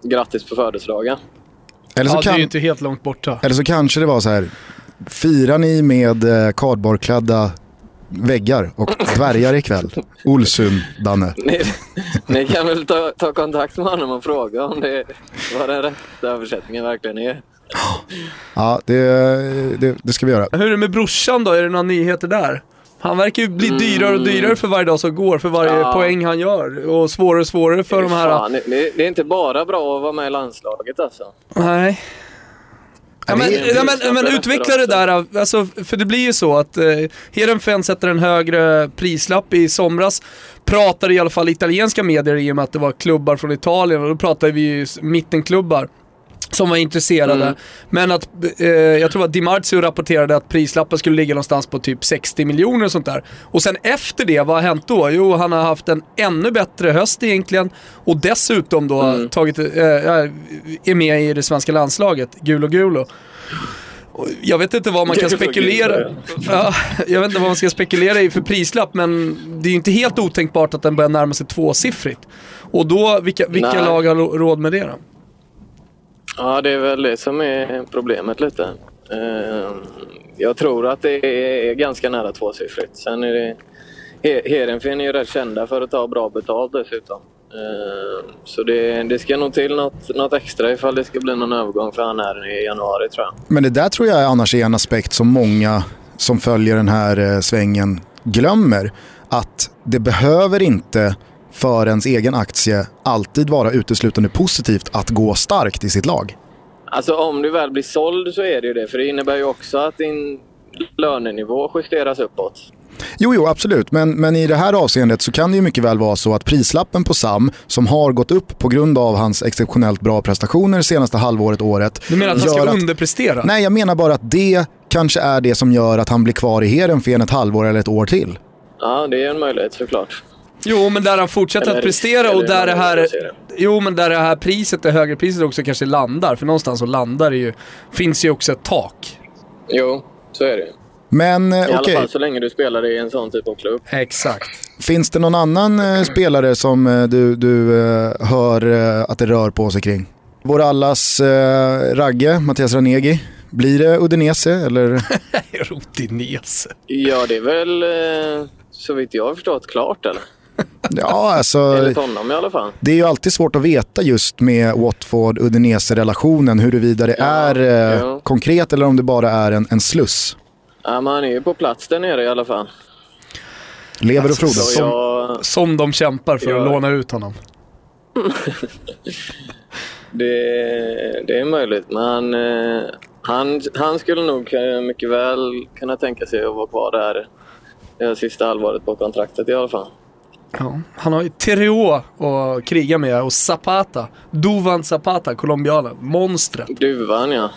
grattis på födelsedagen. eller, så Ja, det är kan, ju inte helt långt borta. eller så kanske det var så här, firar ni med eh, kardborrklädda väggar och dvärgar ikväll? Olsun, Danne. Ni, ni kan väl ta, ta kontakt med honom och fråga om det vad den rätta översättningen verkligen är. Ja, det, det, det ska vi göra. Hur är det med brorsan då? Är det några nyheter där? Han verkar ju bli dyrare och dyrare för varje dag som går, för varje Ja. poäng han gör. Och svårare och svårare för de här... Fan, det, det är inte bara bra att vara med i landslaget alltså. Nej. Ja, men, ja, men, men utveckla det där, alltså, för det blir ju så att eh, Heerenveen sätter en högre prislapp i somras. Pratade i alla fall italienska medier i och med att det var klubbar från Italien och då pratade vi ju mittenklubbar som var intresserade. Mm. Men att, eh, jag tror att Di Marzio rapporterade att prislappen skulle ligga någonstans på typ 60 miljoner och sånt där. Och sen efter det, vad har hänt då? Jo, han har haft en ännu bättre höst egentligen och dessutom då Mm. tagit, eh, är med i det svenska landslaget, Gulo Gulo. Jag vet inte vad man kan spekulera ja, Jag vet inte vad man ska spekulera i för prislapp, men det är ju inte helt otänkbart att den börjar närma sig tvåsiffrigt. Och då, vilka, vilka Nej. lag har råd med det då? Ja, det är väl det som är problemet lite. Ehm, jag tror att det är ganska nära tvåsiffrigt. Sen är det... Heerenveen är ju rätt kända för att ta bra betalt dessutom. Ehm, så det, det ska nog till något, något extra ifall det ska bli någon övergång för han här i januari tror jag. Men det där tror jag annars är en aspekt som många som följer den här eh, svängen glömmer. Att det behöver inte för ens egen aktie alltid vara uteslutande positivt att gå starkt i sitt lag. Alltså om du väl blir såld så är det ju det. För det innebär ju också att din lönenivå justeras uppåt. Jo, jo, absolut. Men, men i det här avseendet så kan det ju mycket väl vara så att prislappen på Sam, som har gått upp på grund av hans exceptionellt bra prestationer senaste halvåret, året. Du menar att han ska gör underprestera? Nej, jag menar bara att det kanske är det som gör att han blir kvar i Heerenveen ett halvår eller ett år till. Ja, det är en möjlighet såklart. Jo, men där han fortsätter Eller att prestera och där det här... Jo, men där det här priset, det högre priset också kanske landar. För någonstans så landar det ju... Finns ju också ett tak. Jo, så är det. Men eh, I okej, alla fall så länge du spelar i en sån typ av klubb. Exakt. finns det någon annan eh, spelare som eh, du, du eh, hör eh, att det rör på sig kring? Vår allas eh, Ragge, Mattias Ranegi. Blir det Udinese eller? *laughs* Rodinese. Ja, det är väl eh, så vitt jag har förstått klart eller? *laughs* Ja, alltså. Enligt honom i alla fall. Det är ju alltid svårt att veta just med Watford-Udinese-relationen huruvida det Ja, är eh, ja. konkret eller om det bara är en, en sluss. Ja, men han är ju på plats där nere i alla fall. Lever och Så frodas. jag, Som de kämpar för att Ja. låna ut honom. *laughs* det, det är möjligt, men han, eh, han, han skulle nog eh, mycket väl kunna tänka sig att vara kvar där det sista halvåret på kontraktet i alla fall. Ja. Han har ju Tereo att kriga med och Zapata. Duvan Zapata, colombianen. Monstret. Duvan ja.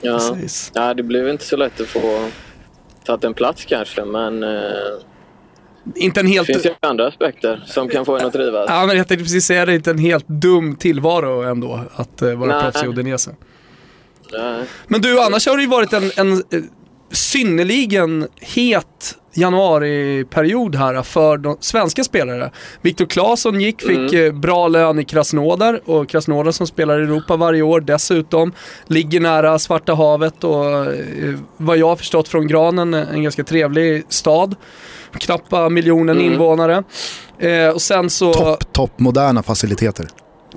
Ja. Precis. ja, det blev inte så lätt att få tagit en plats kanske, men eh, Inte en det helt... finns ju andra aspekter som kan få en att trivas. Ja, men jag tänkte precis säga det, inte en helt dum tillvaro ändå att uh, vara proffs i Udinese. Men du, annars har det ju varit en, en eh, synnerligen het januariperiod här för de svenska spelare. Viktor Claesson gick, fick eh, bra lön i Krasnodar och Krasnodar som spelar i Europa varje år dessutom. Ligger nära Svarta havet och eh, vad jag har förstått från Granen, en ganska trevlig stad. Knappa miljonen invånare. Eh, och sen så... Topp, topp moderna faciliteter.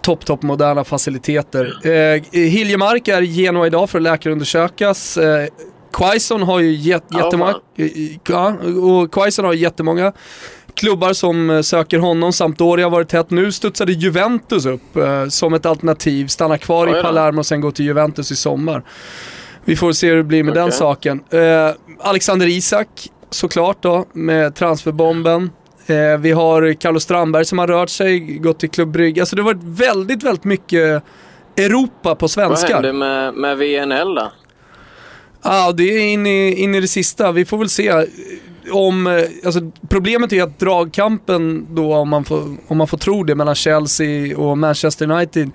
topp, topp moderna faciliteter. Eh, Hiljemark är i Genoa idag för att läkarundersökas. Eh, Quaison har ju jät- jättemånga, fan. eh, ja, och Quaison har jättemånga klubbar som eh, söker honom. Sampdoria har varit tätt. Nu studsade Juventus upp eh, som ett alternativ. Stanna kvar Oj i. Palermo och sen gå till Juventus i sommar. Vi får se hur det blir med den Okej. saken. Eh, Alexander Isak såklart då med transferbomben. Eh, vi har Carlos Strandberg som har rört sig, gått till Club Brygge. Alltså det har varit väldigt, väldigt mycket Europa på Vad svenskar. hände med, med VNL då? Ja, det är in i, in i det sista. Vi får väl se. eh, Om, eh, alltså, problemet är att dragkampen då, om man får, om man får tro det, mellan Chelsea och Manchester United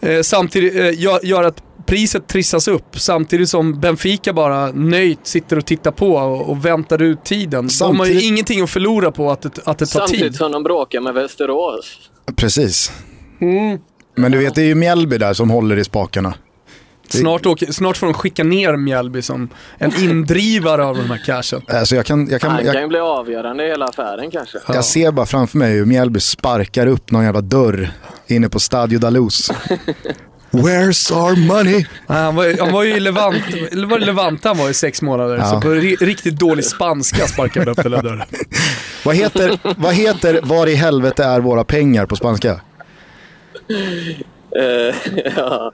eh, samtidigt eh, gör, gör att priset trissas upp samtidigt som Benfica bara nöjt sitter och tittar på och, och väntar ut tiden. De har ju Samtidigt- ingenting att förlora på att det, att det tar Samtidigt tid. som de bråkar med Västerås. Precis. Mm. Men du vet, det är ju Mjällby där som håller i spakarna. Snart, åker, snart får de skicka ner Mjällby som en *laughs* indrivare av den här cashen. Alltså jag, kan, jag, kan, Han kan ju bli avgörande i hela affären kanske. jag ser bara framför mig hur Mjällby sparkar upp någon jävla dörr inne på Stadio Dalus. *laughs* Where's our money? Han, var, ju- han var ju i Levant, var det Levante han var i sex månader, Ja. så på ri- riktigt dålig spanska sparkade han upp hela dörren. *laughs* Vad heter, vad heter Var i helvete är våra pengar på spanska? Eh, *laughs* ja.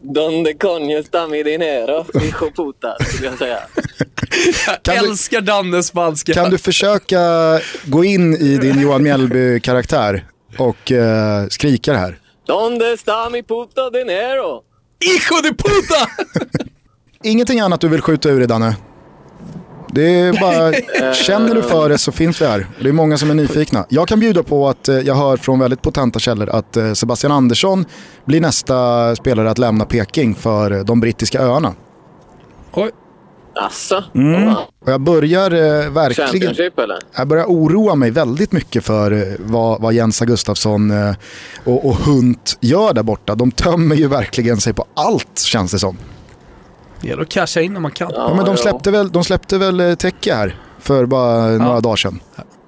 Donde coño sta mi dinero? Hijo puta, skulle jag säga. Jag Kan du- älskar Dannes spanska. Kan du försöka gå in i din Johan Mjällby-karaktär och eh, skrika det här? Donde sta mi puta dinero? Hijo de puta! *laughs* Ingenting annat du vill skjuta ur dig Danne? Det är bara, känner du för det så finns vi här. Det är många som är nyfikna. Jag kan bjuda på att eh, jag hör från väldigt potenta källor att eh, Sebastian Andersson blir nästa spelare att lämna Peking för eh, de brittiska öarna. Oj. Asså? Och jag börjar eh, verkligen... Jag börjar oroa mig väldigt mycket för eh, vad, vad Jens Gustafsson eh, och, och Hunt gör där borta. De tömmer ju verkligen sig på allt känns det som. Det gäller att casha in när man kan. Ja, men de ja. släppte väl, de släppte väl eh, Tecke här för bara några dagar sedan.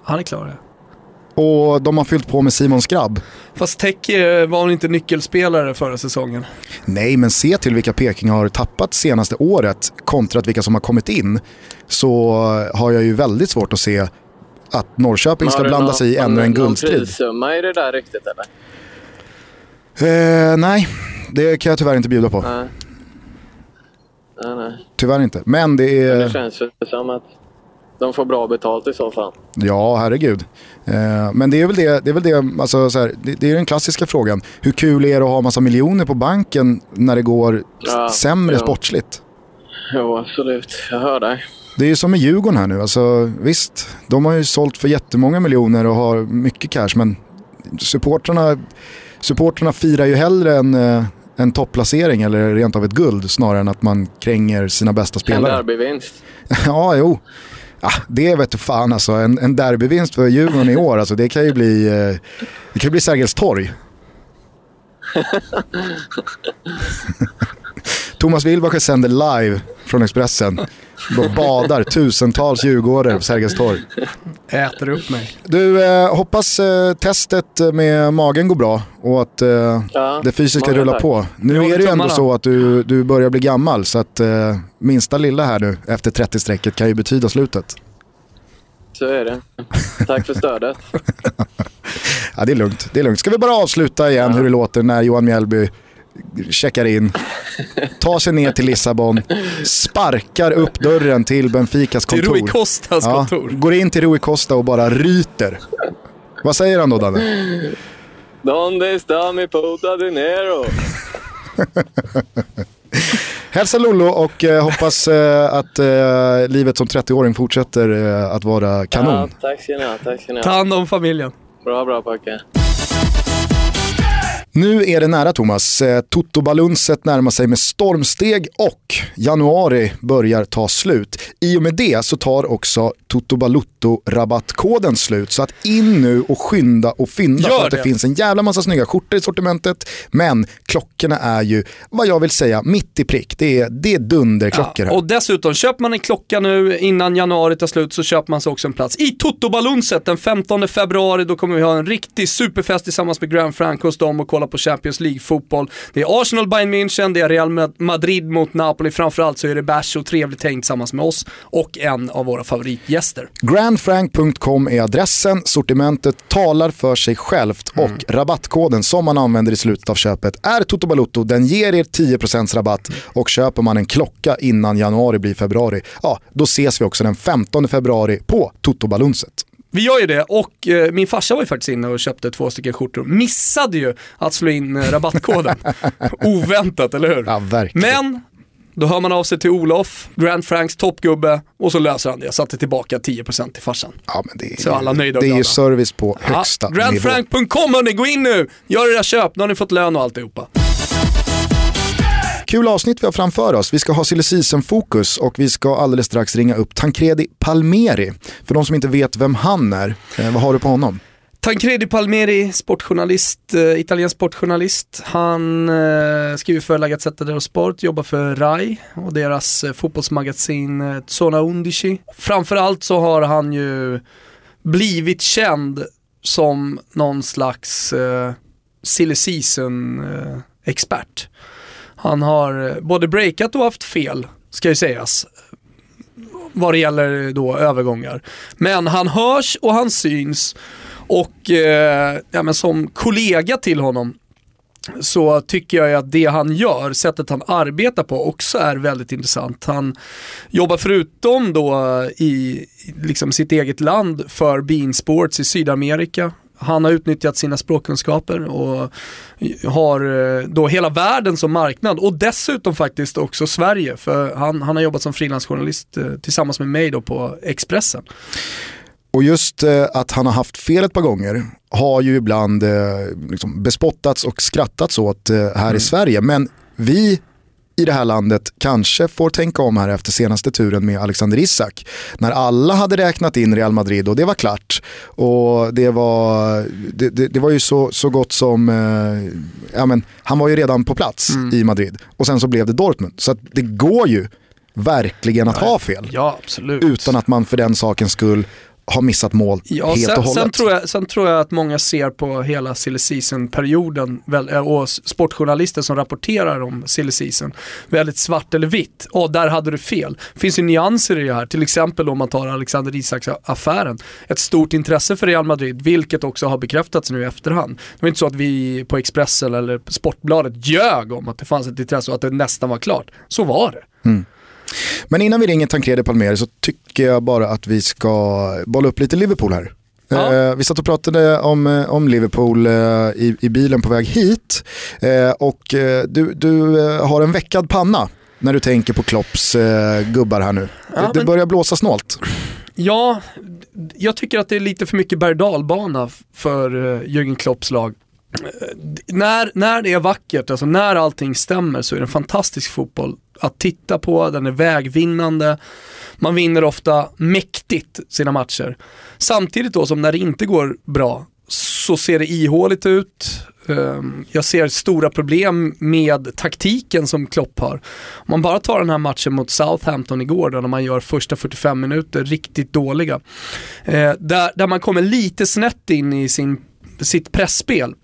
Han är klar. Ja. Och de har fyllt på med Simon Skrabb. Fast Tech eh, var väl inte nyckelspelare förra säsongen. Nej, men se till vilka Peking har tappat senaste året kontra vilka som har kommit in. Så har jag ju väldigt svårt att se att Norrköping ska Har du blanda någon- sig i ännu en guldstrid. prissumma i det där riktigt eller? Eh, nej, det kan jag tyvärr inte bjuda på. Nej. Nej, nej. Tyvärr inte. Men det Det är... känns ju som att de får bra betalt i så fall. Ja, herregud. Eh, men det är väl det, det, är väl det, alltså, så här, det, det är den klassiska frågan. Hur kul är det att ha massa miljoner på banken när det går Ja, sämre ja. sportsligt? Jo, absolut. Jag hör dig. Det är ju som med Djurgården här nu. Alltså, visst, de har ju sålt för jättemånga miljoner och har mycket cash. Men supportrarna, supportrarna firar ju hellre en, eh, en topplacering eller rent av ett guld snarare än att man kränger sina bästa En spelare. derbyvinst. *laughs* Ja, jo. Ja, det vet du fan alltså. En, en derbyvinst för Djurgården i år, alltså, det kan ju bli, eh, det kan ju bli Sergels torg. *laughs* Thomas Wilbacher sänder live från Expressen. Då badar tusentals djurgårdare på Sergels torg. Äter upp mig. Du, eh, hoppas eh, testet med magen går bra och att eh, Ja, det fysiska rullar tack. på. Nu är det ju ändå så att du, du börjar bli gammal så att eh, minsta lilla här nu efter 30-strecket kan ju betyda slutet. Så är det. Tack för stödet. *laughs* Ja, det är lugnt. Det är lugnt. Ska vi bara avsluta igen hur det låter när Johan Mjällby checkar in, tar sig ner till Lissabon, sparkar upp dörren till Benficas Till kontor. Rui Costas Ja, kontor. går in till Rui Costa och bara ryter. Vad säger han då Danne? Donde está mi puta dinero? *laughs* Hälsa Lollo och eh, hoppas eh, att eh, livet som 30-åring fortsätter eh, att vara kanon. Ja, tack ska ni ha. Tack ska ni Ta ha. hand om familjen. Bra, bra pojkar. Nu är det nära Thomas. Eh, Toto-balunset närmar sig med stormsteg och januari börjar ta slut. I och med det så tar också Toto Balutto-rabattkoden slut. Så att in nu och skynda och fynda Gör för att det det. finns en jävla massa snygga skjortor i sortimentet. Men klockorna är ju, vad jag vill säga, mitt i prick. Det är, det är dunderklockor här. och dessutom, köper man en klocka nu innan januari tar slut så köper man sig också en plats i Toto-balunset den 15 februari. Då kommer vi ha en riktig superfest tillsammans med Grand Frank hos dem och kolla på Champions League-fotboll. Det är Arsenal, Bayern München, det är Real Madrid mot Napoli. Framförallt så är det bärs och trevligt häng tillsammans med oss och en av våra favoritgäster. Grandfrank.com är adressen, sortimentet talar för sig självt och rabattkoden som man använder i slutet av köpet är Toto Balutto. Den ger er 10% rabatt och köper man en klocka innan januari blir februari, ja då ses vi också den 15 februari på Toto Balunset. Vi gör ju det och eh, min farsa var ju faktiskt inne och köpte två stycken skjortor. Missade ju att slå in eh, rabattkoden. *laughs* Oväntat, eller hur? Ja, verkligen. Men då hör man av sig till Olof, Grand Franks toppgubbe och så löser han det. Satte tillbaka 10% till farsan. Ja, men det är, Så alla nöjda och det är ju service på högsta ja, nivå. Grandfrank.com hörni, gå in nu! Gör era köp, nu har ni fått lön och alltihopa. Kul avsnitt vi har framför oss. Vi ska ha silly season-fokus och vi ska alldeles strax ringa upp Tancredi Palmeri. För de som inte vet vem han är, eh, vad har du på honom? Tancredi Palmeri, sportjournalist, eh, italiensk sportjournalist. Han eh, skriver för La Gazzetta dello Sport, jobbar för RAI och deras eh, fotbollsmagasin eh, Zona Undici. Framförallt så har han ju blivit känd som någon slags eh, silly season-expert. Eh, han har eh, både breakat och haft fel, ska ju sägas vad det gäller då övergångar. Men han hörs och han syns och eh, ja, men som kollega till honom så tycker jag att det han gör, sättet han arbetar på också är väldigt intressant. Han jobbar förutom då i liksom sitt eget land för Bean Sports i Sydamerika. Han har utnyttjat sina språkkunskaper och har eh, då hela världen som marknad och dessutom faktiskt också Sverige för han, han har jobbat som frilansjournalist eh, tillsammans med mig då på Expressen. Och just eh, att han har haft fel ett par gånger har ju ibland liksom bespottats och skrattats åt här Mm. i Sverige. Men vi i det här landet kanske får tänka om här efter senaste turen med Alexander Isak. När alla hade räknat in Real Madrid och det var klart. Och det var, det, det, det var ju så, så gott som, eh, ja men han var ju redan på plats Mm. i Madrid. Och sen så blev det Dortmund. Så det går ju verkligen att ha fel. Ja. Utan att man för den sakens skull har missat mål Ja, helt sen, och hållet. sen, tror jag, sen tror jag att många ser på hela silly season-perioden eh, och sportjournalister som rapporterar om silly season väldigt svart eller vitt. Åh, där hade du fel. Det finns ju nyanser i det här, till exempel om man tar Alexander Isaks-affären. Ett stort intresse för Real Madrid, vilket också har bekräftats nu i efterhand. Det var inte så att vi på Expressen eller Sportbladet ljög om att det fanns ett intresse och att det nästan var klart. Så var det. Men innan vi ringer Tancredi Palmeri så tycker jag bara att vi ska bolla upp lite Liverpool här. Ja. Eh, vi satt och pratade om, eh, om Liverpool eh, i, i bilen på väg hit. Och du, du har en veckad panna när du tänker på Klopps gubbar här nu. Ja, det, det men- börjar blåsa snålt. Ja, jag tycker att det är lite för mycket berg för Jürgen Klopps lag. När, när det är vackert, alltså när allting stämmer så är det en fantastisk fotboll att titta på, den är vägvinnande. Man vinner ofta mäktigt sina matcher. Samtidigt då som när det inte går bra så ser det ihåligt ut. Ehm, jag ser stora problem med taktiken som Klopp har. Om man bara tar den här matchen mot Southampton igår då, när man gör första 45 minuter riktigt dåliga. Eh, där, där man kommer lite snett in i sin, sitt pressspel.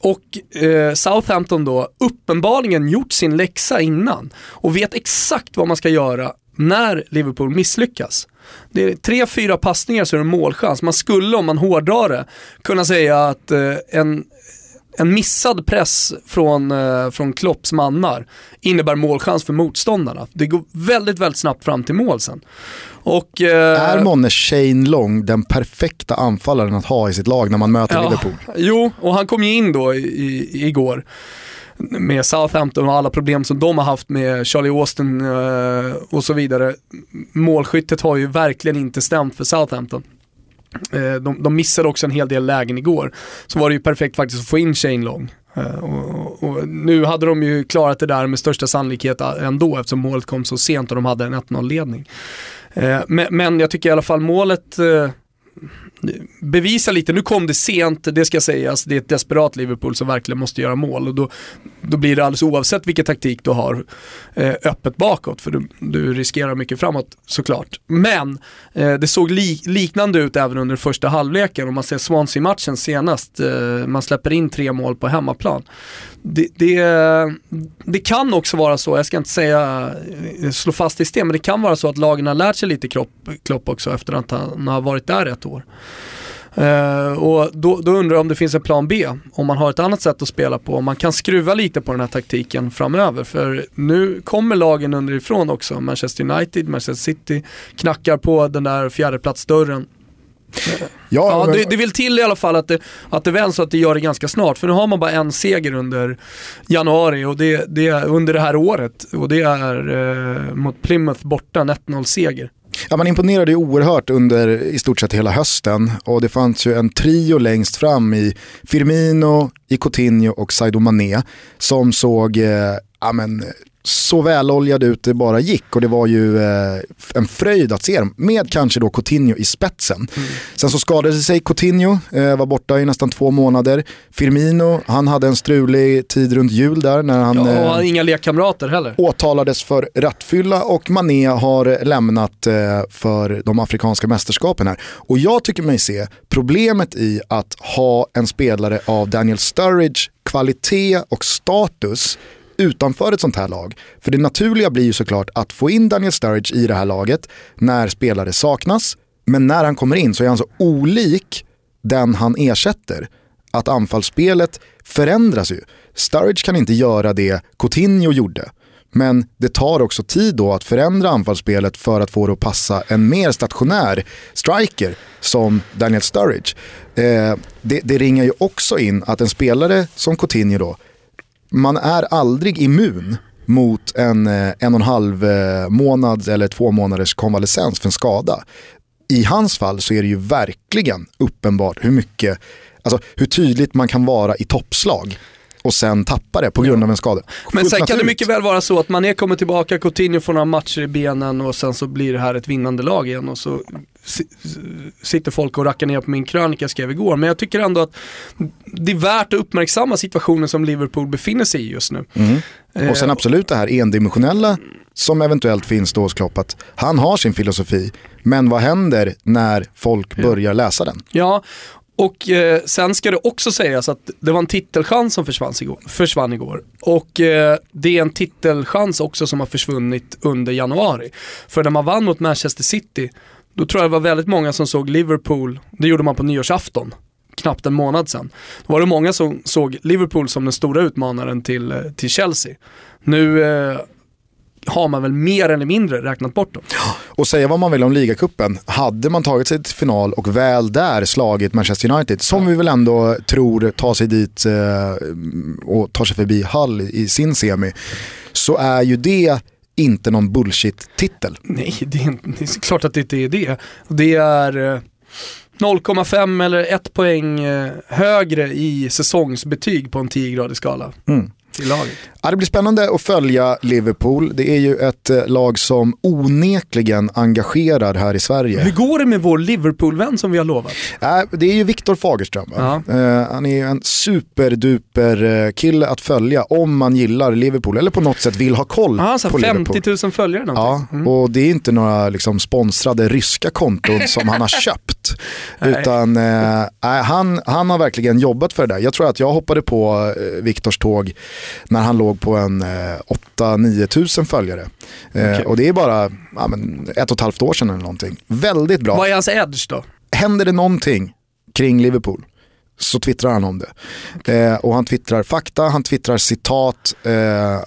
Och eh, Southampton då uppenbarligen gjort sin läxa innan och vet exakt vad man ska göra när Liverpool misslyckas. Det är tre, fyra passningar så är det en målchans. Man skulle, om man hårdrar det, kunna säga att eh, en, en missad press från, eh, från Klopps mannar innebär målchans för motståndarna. Det går väldigt, väldigt snabbt fram till mål sen. Och, eh, Är månne Shane Long den perfekta anfallaren att ha i sitt lag när man möter Liverpool? Jo, och han kom ju in då i, i, igår med Southampton och alla problem som de har haft med Charlie Austin eh, och så vidare. Målskyttet har ju verkligen inte stämt för Southampton. Eh, de, de missade också en hel del lägen igår. Så var det ju perfekt faktiskt att få in Shane Long. Eh, och, och nu hade de ju klarat det där med största sannolikhet eh, ändå eftersom målet kom så sent och de hade en 1-0-ledning. Men, men jag tycker i alla fall målet bevisa lite, nu kom det sent, det ska sägas, det är ett desperat Liverpool som verkligen måste göra mål och då, då blir det alldeles oavsett vilken taktik du har eh, öppet bakåt för du, du riskerar mycket framåt såklart. Men eh, det såg li, liknande ut även under första halvleken om man ser Swansea-matchen senast, eh, man släpper in tre mål på hemmaplan. Det, det, det kan också vara så, jag ska inte säga eh, slå fast i sten, men det kan vara så att lagen har lärt sig lite Klopp, Klopp också efter att han har varit där ett år. Eh, och då, då undrar jag om det finns en plan B, om man har ett annat sätt att spela på, om man kan skruva lite på den här taktiken framöver. För nu kommer lagen underifrån också, Manchester United, Manchester City, knackar på den där fjärdeplatsdörren. Ja, men- det, det vill till i alla fall att det, att det vänds så att det gör det ganska snart. För nu har man bara en seger under januari och det, det under det här året. Och det är eh, mot Plymouth borta, en 1-0 seger. Ja, man imponerade ju oerhört under i stort sett hela hösten. Och det fanns ju en trio längst fram i Firmino, i Coutinho och Sadio Mané som såg eh, ja, men, så väloljad ut det bara gick och det var ju eh, en fröjd att se dem med kanske då Coutinho i spetsen. Sen så skadade sig Coutinho, eh, var borta i nästan två månader. Firmino, han hade en strulig tid runt jul där när han Ja, eh, han inga lekkamrater heller. åtalades för rattfylla och Mané har lämnat eh, för de afrikanska mästerskapen här. Och jag tycker mig se problemet i att ha en spelare av Daniel Sturridge kvalitet och status utanför ett sånt här lag. För det naturliga blir ju såklart att få in Daniel Sturridge i det här laget när spelare saknas. Men när han kommer in så är han så olik den han ersätter att anfallsspelet förändras ju. Sturridge kan inte göra det Coutinho gjorde. Men det tar också tid då att förändra anfallsspelet för att få det att passa en mer stationär striker som Daniel Sturridge. Eh, det, det ringar ju också in att en spelare som Coutinho då, man är aldrig immun mot en eh, en och en halv eh, månad eller två månaders konvalescens för en skada. I hans fall så är det ju verkligen uppenbart hur mycket, alltså hur tydligt man kan vara i toppslag och sen tappa det på grund av en skada. Men sen kan det mycket väl vara så att Mané kommer tillbaka, Coutinho får några matcher i benen och sen så blir det här ett vinnande lag igen och så sitter folk och rackar ner på min krönika jag skrev igår. Men jag tycker ändå att det är värt att uppmärksamma situationen som Liverpool befinner sig i just nu. Mm. Och sen absolut det här endimensionella som eventuellt finns då hos Klopp, att han har sin filosofi, men vad händer när folk börjar läsa den? Ja, och eh, sen ska det också sägas att det var en titelchans som försvann igår. Försvann igår. Och eh, det är en titelchans också som har försvunnit under januari. För när man vann mot Manchester City, då tror jag det var väldigt många som såg Liverpool, det gjorde man på nyårsafton, knappt en månad sedan. Då var det många som såg Liverpool som den stora utmanaren till, eh, till Chelsea. Nu eh, har man väl mer eller mindre räknat bort dem. Och säga vad man vill om ligacupen, hade man tagit sig till final och väl där slagit Manchester United, som vi väl ändå tror tar sig dit eh, och tar sig förbi Hull i sin semi, så är ju det inte någon bullshit-titel. Nej, det är, det är klart att det inte är det. Det är eh, 0,5 eller 1 poäng eh, högre i säsongsbetyg på en 10-gradig skala Mm. till laget. Ja, det blir spännande att följa Liverpool. Det är ju ett eh, lag som onekligen engagerar här i Sverige. Hur går det med vår Liverpool-vän som vi har lovat? Äh, det är ju Viktor Fagerström. Va? Eh, han är ju en superduper eh, kille att följa om man gillar Liverpool eller på något sätt vill ha koll så på här Liverpool. 50 000 följare Ja, någonting. Mm. och det är inte några liksom, sponsrade ryska konton som han har *laughs* köpt. Utan nej, han, han har verkligen jobbat för det där. Jag tror att jag hoppade på eh, Viktors tåg när han låg på en eh, 8-9 tusen följare. Eh, Okej. Och det är bara ja, men, ett och ett halvt år sedan eller någonting. Väldigt bra. Vad är hans edge då? Händer det någonting kring Liverpool så twittrar han om det. Eh, och han twittrar fakta, han twittrar citat, eh,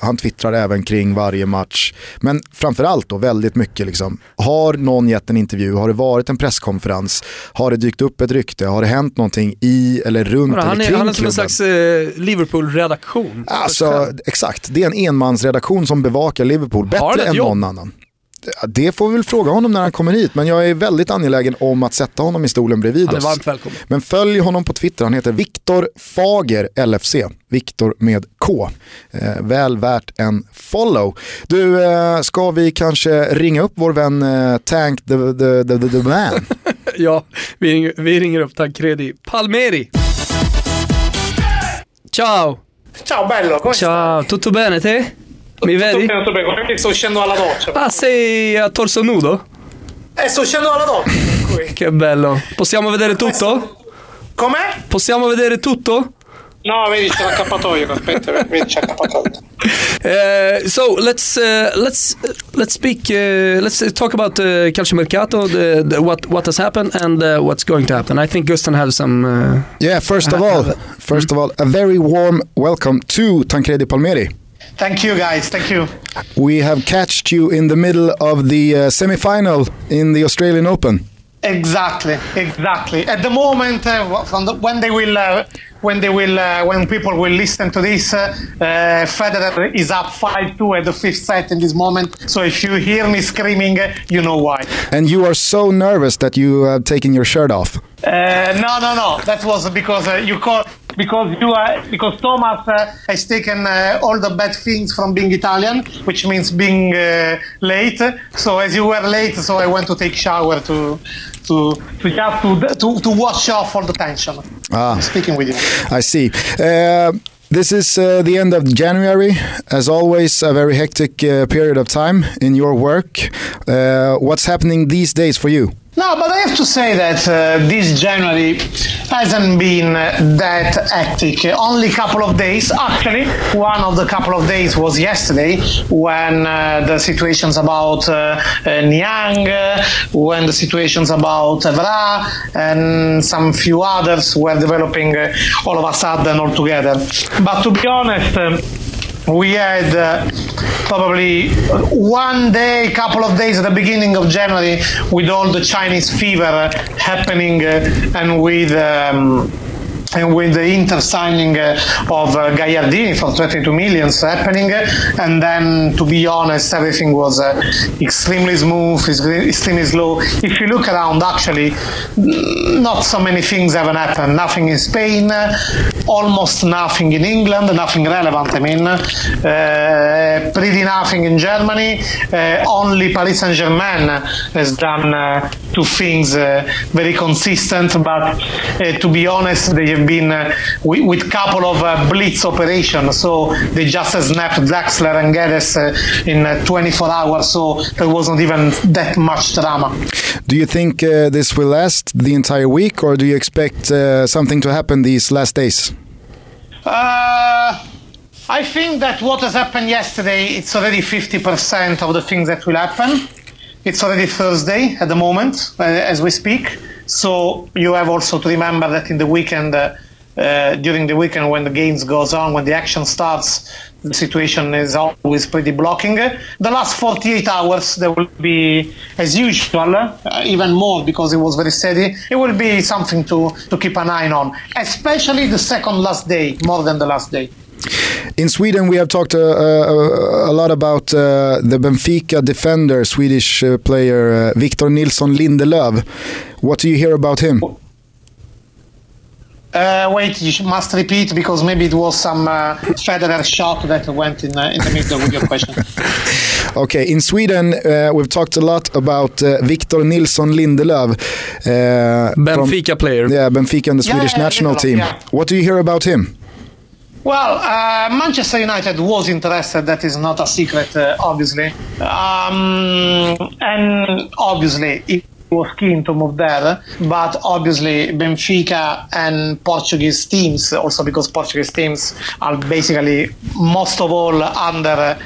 han twittrar även kring varje match. Men framförallt då väldigt mycket liksom, har någon gett en intervju, har det varit en presskonferens, har det dykt upp ett rykte, har det hänt någonting i eller runt Han eller är, kring han är som en klubben? slags eh, Liverpool-redaktion. Alltså exakt, det är en enmansredaktion som bevakar Liverpool bättre än någon annan. Det får vi väl fråga honom när han kommer hit, men jag är väldigt angelägen om att sätta honom i stolen bredvid Han är oss. varmt välkommen. Men följ honom på Twitter, han heter Viktor Fager LFC. Viktor med K. Eh, väl värt en follow. Du, eh, ska vi kanske ringa upp vår vän eh, Tank the, the, the, the, the man? *laughs* Ja, vi ringer, vi ringer upp Tancredi Palmeri. Ciao! Ciao bello, come Ciao, tutto bene te? Mi vedi? Tutto bene, guarda che sto uscendo dalla doccia. Ah, sei a torso nudo? Eh, sto uscendo dalla doccia. *laughs* Che bello. Possiamo vedere tutto? Com'è? Possiamo vedere tutto? No, vedi c'è l'accappatoio, aspetta, vedi c'è l'accappatoio. Uh, *laughs* so let's uh, let's let's speak. Uh, let's talk about uh, calciomercato, the, the, what what has happened and uh, what's going to happen. I think Gusten has some. Uh, Yeah, first of all, first of all, a very warm welcome to Tancredi Palmeri. Thank you guys, thank you. We have catched you in the middle of the uh, semi-final in the Australian Open. Exactly, exactly. At the moment, uh, from the, when they will, uh, when they will, uh, when people will listen to this, uh, uh, Federer is up five-two at the fifth set in this moment. So if you hear me screaming, uh, you know why. And you are so nervous that you have taken your shirt off. Uh, no, no, no. That was because uh, you call because you are because Thomas uh, has taken uh, all the bad things from being Italian, which means being uh, late. So as you were late, so I went to take shower to to to just to to, to wash off all the tension. Ah. I'm speaking with you. I see. Uh, this is uh, the end of January. As always, a very hectic uh, period of time in your work. Uh, what's happening these days for you? No, but I have to say that uh, this January hasn't been uh, that hectic. Only a couple of days. Actually, one of the couple of days was yesterday when uh, the situations about uh, uh, Niang, uh, when the situations about Evra, and some few others were developing all of a sudden all together. But to be honest, um, we had uh, probably one day, couple of days at the beginning of January with all the Chinese fever happening uh, and with. Um, and with the Inter signing uh, of uh, Gagliardini for 22 millions happening, and then to be honest, everything was uh, extremely smooth, extremely slow. If you look around, actually, not so many things haven't happened. Nothing in Spain, almost nothing in England, nothing relevant. I mean, uh, pretty nothing in Germany. Uh, only Paris Saint Germain has done uh, two things very consistent, but to be honest, they been uh, with, with couple of uh, blitz operations. So they just snapped Draxler and Geddes uh, in uh, 24 hours. So there wasn't even that much drama. Do you think uh, this will last the entire week, or do you expect uh, something to happen these last days? I think that what has happened yesterday, it's already 50% of the things that will happen. It's already Thursday at the moment, as we speak. So you have also to remember that in the weekend, uh, uh, during the weekend when the games goes on, when the action starts, the situation is always pretty blocking. The last 48 hours, there will be, as usual, uh, even more because it was very steady. It will be something to, to keep an eye on, especially the second last day, more than the last day. In Sweden, we have talked uh, uh, a lot about uh, the Benfica defender, Swedish uh, player uh, Victor Nilsson Lindelöf. What do you hear about him? Uh, wait, you must repeat because maybe it was some uh, Federer shot that went in, uh, in the middle with your question. *laughs* okay, in Sweden, uh, we've talked a lot about uh, Victor Nilsson Lindelöf. Uh, Benfica from, player. Yeah, Benfica and the Yeah, Swedish yeah, national Lindelöf, team. yeah. What do you hear about him? Well, uh, Manchester United was interested. That is not a secret, uh, obviously. Um, and obviously, it was keen to move there. But obviously, Benfica and Portuguese teams, also because Portuguese teams are basically most of all under uh,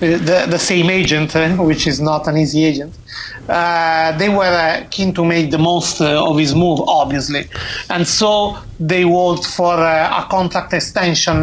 the, the same agent, uh, which is not an easy agent. Uh, they were uh, keen to make the most uh, of his move, obviously, and so they worked for a contract extension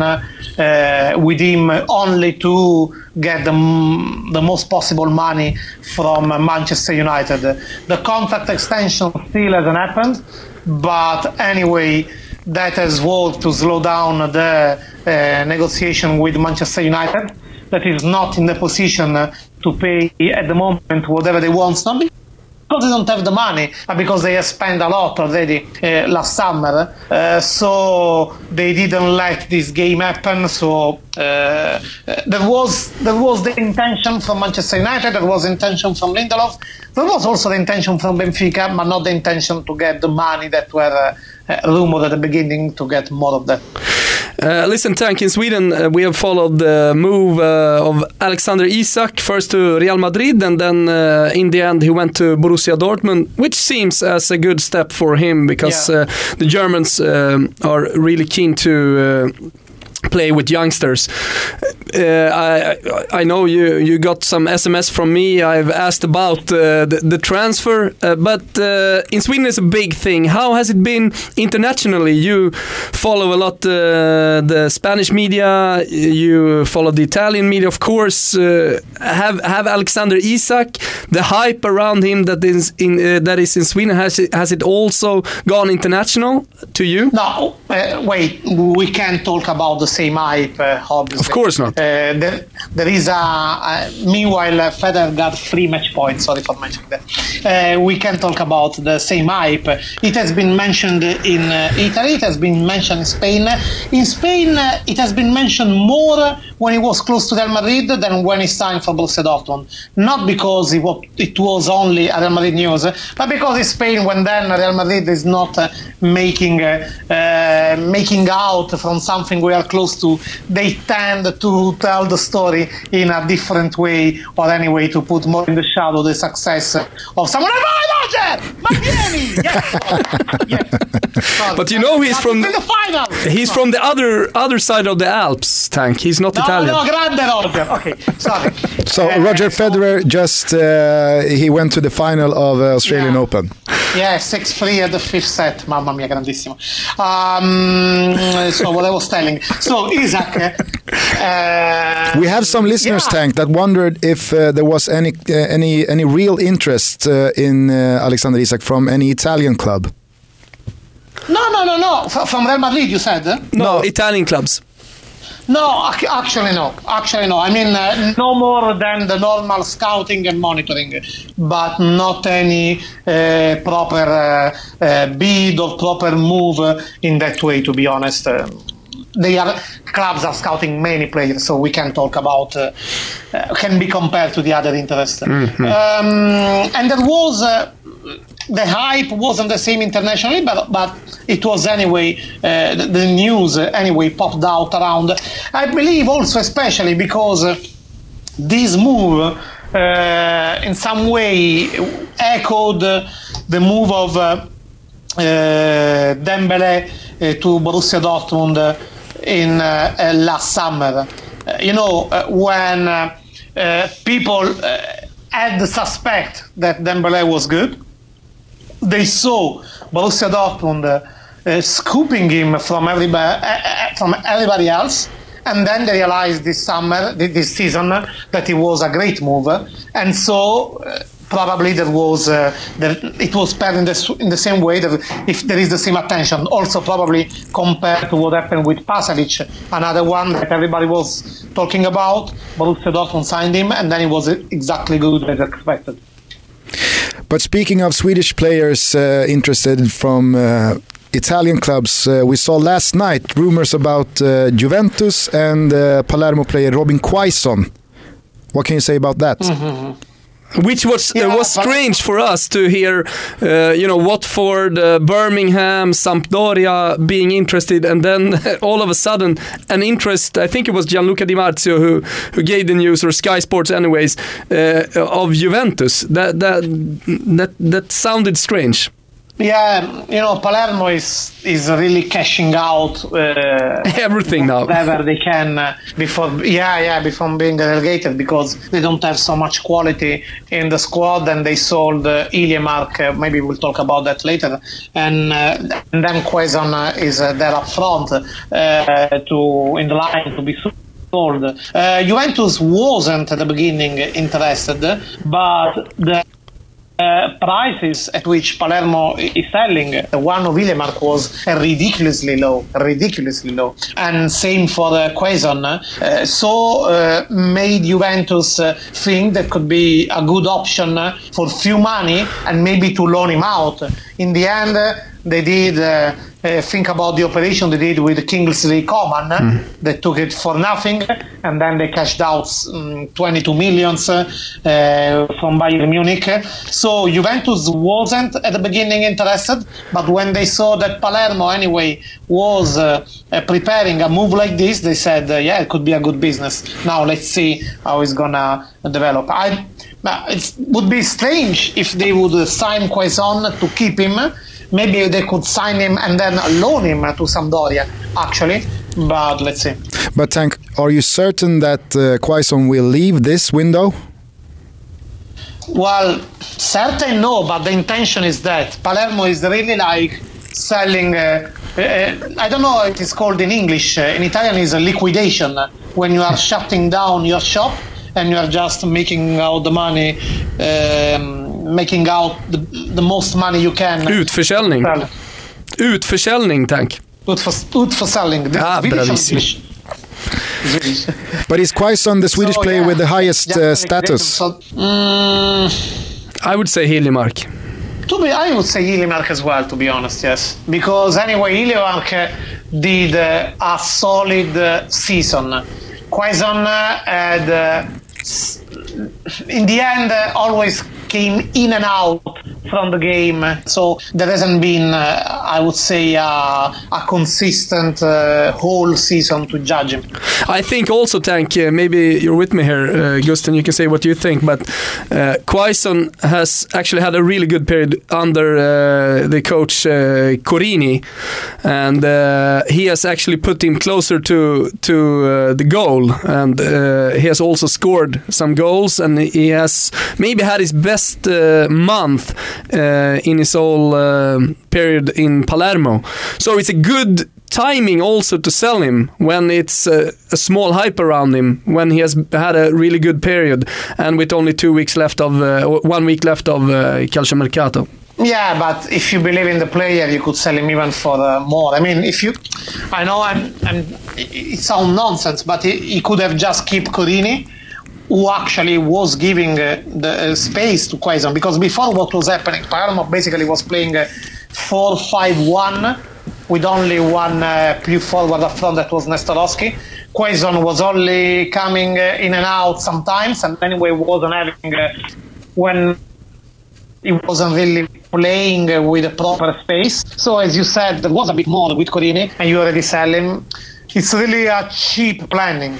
with him only to get the, m- the most possible money from Manchester United. The contract extension still hasn't happened, but anyway, that has worked to slow down the uh, negotiation with Manchester United. That is not in the position uh, to pay at the moment whatever they want, not because they don't have the money, but because they have spent a lot already uh, last summer. Uh, so they didn't let this game happen. So uh, there was there was the intention from Manchester United, there was intention from Lindelof, there was also the intention from Benfica, but not the intention to get the money that were uh, uh, rumored at the beginning to get more of that. Uh, listen, Tank, in Sweden uh, we have followed the move uh, of Alexander Isak first to Real Madrid and then uh, in the end he went to Borussia Dortmund, which seems as a good step for him because Yeah. uh, the Germans um are really keen to uh, play with youngsters. Uh, I I know you you got some SMS from me. I've asked about uh, the, the transfer, uh, but uh, in Sweden it's a big thing. How has it been internationally? You follow a lot uh, the Spanish media. You follow the Italian media, of course. Uh, have have Alexander Isak the hype around him that is in that is in Sweden has it, has it also gone international to you? No, wait, we can't talk about the same hype, uh, obviously. Of course not. Uh, there, there is a, a meanwhile uh, Federer got three match points. Sorry for mentioning that. Uh, we can talk about the same hype. It has been mentioned in uh, Italy. It has been mentioned in Spain. In Spain, uh, it has been mentioned more when he was close to Real Madrid than when he signed for Borussia Dortmund. Not because it was, it was only a Real Madrid news, but because in Spain, when then Real Madrid is not uh, making uh, uh, making out from something we are close to, they tend to tell the story in a different way, or anyway to put more in the shadow the success of someone. Roger, ma vieni! Yes, yes. But you know he's from- the final. He's from the other other side of the Alps, Tank. He's not No, Italian. no, grande Roger. Okay, *laughs* sorry. So Uh, Roger Federer just uh, he went to the final of uh, Australian Yeah. Open. Yeah, 6-3 at the fifth set, mamma mia, grandissimo. Um, so what I was telling. So Isaac. Uh, We have some listeners, yeah. Tank, that wondered if uh, there was any uh, any any real interest uh, in uh, Alexander Isak from any Italian club. No, no, no, no. F- from Real Madrid, you said? no, Italian clubs. No, actually no. Actually no. I mean, uh, no more than the normal scouting and monitoring, but not any uh, proper uh, uh, bid or proper move in that way. To be honest, Um they are clubs are scouting many players, so we can talk about uh, uh, can be compared to the other interest. Um, and there was. The hype wasn't the same internationally, but but it was anyway. Uh, the, the news anyway popped out around. I believe also, especially because uh, this move uh, in some way echoed the move of uh, uh, Dembele uh, to Borussia Dortmund in last summer. You know, when people had the suspect that Dembele was good, they saw Borussia Dortmund uh, uh, scooping him from everybody, uh, uh, from everybody else, and then they realized this summer, this season, that it was a great move, and so. Probably there was uh, there, it was paired in the, in the same way that if there is the same attention. Also, probably compared to what happened with Pasalic, another one that everybody was talking about. Borussia Dortmund signed him, and then it was exactly good as expected. But speaking of Swedish players uh, interested from uh, Italian clubs, uh, we saw last night rumors about uh, Juventus and uh, Palermo player Robin Quaison. What can you say about that? Which was Yeah, uh, was strange for us to hear, uh, you know, Watford, uh, Birmingham, Sampdoria being interested, and then *laughs* all of a sudden an interest. I think it was Gianluca Di Marzio who who gave the news, or Sky Sports, anyways, uh, of Juventus. That that that that sounded strange. Yeah, you know, Palermo is is really cashing out uh, *laughs* Everything now. whatever they can uh, before. Yeah, yeah, before being relegated because they don't have so much quality in the squad, and they sold uh, Iliemark. Uh, maybe we'll talk about that later. And uh, and then Quaison uh, is uh, there up front uh, to in the line to be. sold. Uh, Juventus wasn't at the beginning interested, but the uh, prices at which Palermo is selling, the one of Illemark was ridiculously low, ridiculously low. And same for uh, Quaison. Uh, so uh, made Juventus uh, think that could be a good option uh, for few money and maybe to loan him out. In the end, uh, they did uh, uh, think about the operation they did with Kingsley Coman. uh, They took it for nothing, and then they cashed out um, 22 millions uh, uh, from Bayern Munich. So Juventus wasn't at the beginning interested, but when they saw that Palermo anyway was uh, uh, preparing a move like this, they said, uh, "Yeah, it could be a good business." Now let's see how it's gonna develop. I. It would be strange if they would uh, sign Quaison to keep him. Maybe they could sign him and then loan him to Sampdoria, actually. But let's see. But Tank, are you certain that uh, Quaison will leave this window? Well, certain no, but the intention is that Palermo is really like selling. Uh, uh, I don't know what it's called in English. Uh, in Italian, is a liquidation when you are shutting down your shop and you are just making out the money, um, making out the, the most money you can. Utförsäljning. Sell. Utförsäljning, Tank. Ut for, ut for selling. This Ah, Swedish or bravissimo. English? Swedish. But is Quaison the Swedish So, player yeah. with the highest Yeah, uh, status? So, mm, I would say Hiljemark. To be, I would say Ilimark as well, to be honest, yes. Because anyway, Ilimark uh, did uh, a solid uh, season. Quaison uh, had, uh, s- in the end, uh, always came in and out from the game. So there hasn't been, uh, I would say, uh, a consistent uh, whole season to judge him. I think also, Tank, uh, maybe you're with me here, uh, Gustin, you can say what you think, but uh, Quaison has actually had a really good period under uh, the coach Corini, and he has actually put him closer to, to the goal, and he has also scored some goals, and he has maybe had his best month in his whole uh, period in Palermo. So it's a good timing also to sell him when it's uh, a small hype around him when he has had a really good period and with only two weeks left of uh, one week left of uh, Calcio Mercato. Yeah, but if you believe in the player, you could sell him even for uh, more. I mean, if you, I know I'm, I'm it sounds nonsense, but he, he could have just kept Corini, who actually was giving uh, the uh, space to Quaison because before what was happening, Palermo basically was playing uh, 4-5-1 with only one uh, forward up front that was Nestorowski. Quaison was only coming uh, in and out sometimes, and anyway wasn't having uh, when he wasn't really playing uh, with a proper space. So as you said, there was a bit more with Corini, and you already sell him. It's really a cheap planning.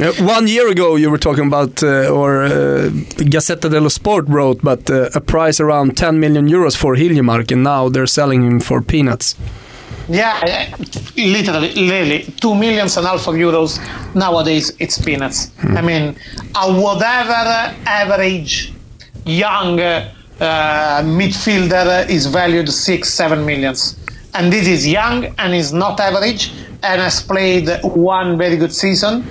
Uh, one year ago, you were talking about, uh, or uh, Gazzetta dello Sport wrote, but uh, a price around 10 million euros for Hiljemark, and now they're selling him for peanuts. Yeah, uh, literally, literally, two millions and a half of euros nowadays. It's peanuts. I mean, a whatever average young uh, midfielder is valued six, seven millions, and this is young and is not average, and has played one very good season,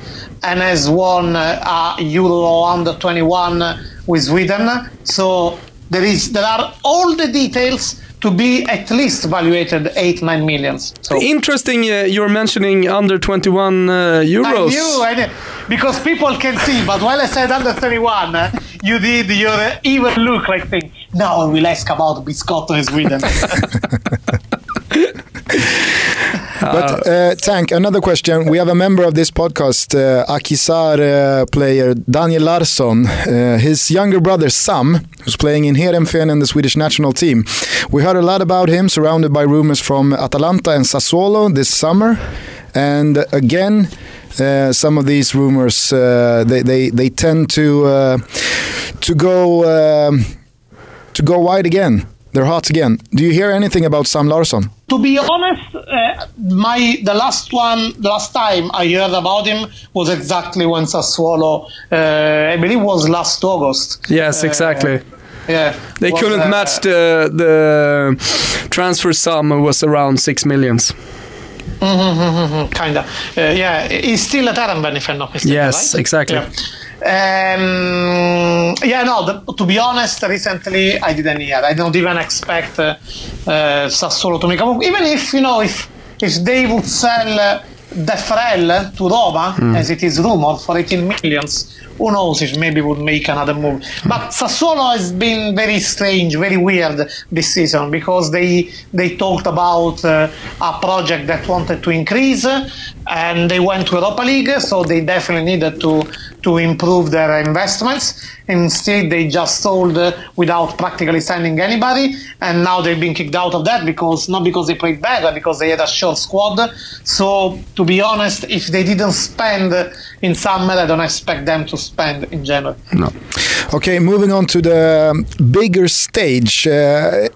and has won uh, a Euro under 21 with Sweden. So there is there are all the details to be at least valuated eight nine millions. So Interesting, uh, you're mentioning under 21 uh, euros. I knew, I knew, because people can see. But while I said under 31, uh, you did your uh, even look like thing. Now I will ask about Biscotto and Sweden. *laughs* *laughs* But uh, Tank, another question. We have a member of this podcast, uh, Akisar uh, player Daniel Larsson. Uh, his younger brother Sam, who's playing in Heerenveen and the Swedish national team. We heard a lot about him, surrounded by rumors from Atalanta and Sassuolo this summer. And again, uh, some of these rumors uh, they, they they tend to uh, to go um, to go wide again. They're hot again. Do you hear anything about Sam Larsson? to be honest, uh, my the last one, last time I heard about him was exactly when Sassuolo, uh, I believe, was last August. Yes, Uh, exactly. Yeah, They was, couldn't uh, match the the transfer sum was around six millions. kind of. Uh, yeah, he's still at Arenberg, if I'm not mistaken. Yes, right? exactly. Yeah. Um, yeah, no. The, to be honest, recently I didn't hear. I don't even expect uh, uh, Sassuolo to make a move. Even if you know, if if they would sell uh, Defrel to Roma, as it is rumored, for 18 millions, who knows if maybe would make another move. But Sassuolo has been very strange, very weird this season because they they talked about uh, a project that wanted to increase, uh, and they went to Europa League, so they definitely needed to to improve their investments. Instead, they just sold uh, without practically signing anybody, and now they've been kicked out of that because not because they played bad, but because they had a short squad. So, to be honest, if they didn't spend in summer, I don't expect them to spend in January. No. Okay, moving on to the bigger stage. Uh,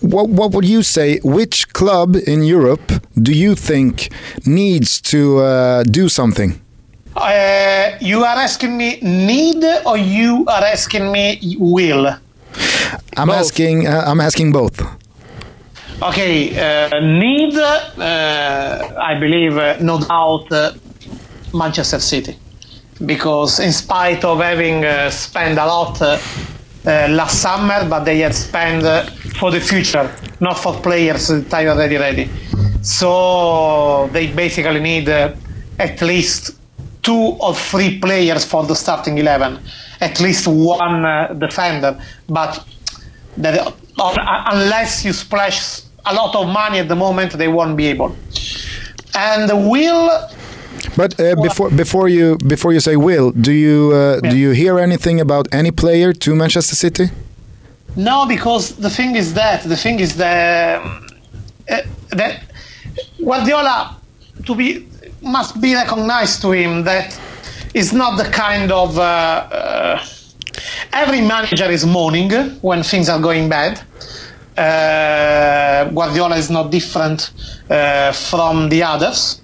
what, what would you say? Which club in Europe do you think needs to uh, do something? Uh, you are asking me need, or you are asking me will? I'm Both. asking. Uh, I'm asking both. Okay, uh, need, uh, I believe, uh, no doubt, uh, Manchester City. Because in spite of having uh, spent a lot uh, uh, last summer, but they had spent uh, for the future, not for players that are already ready. So they basically need uh, at least two or three players for the starting 11, at least one uh, defender. But unless you splash a lot of money at the moment, they won't be able. And will But uh, before before you before you say will, do you uh, do you hear anything about any player to Manchester City? No, because the thing is that the thing is that uh, that Guardiola to be must be recognized to him that is not the kind of uh, uh, every manager is mourning when things are going bad. Uh, Guardiola is not different uh, from the others,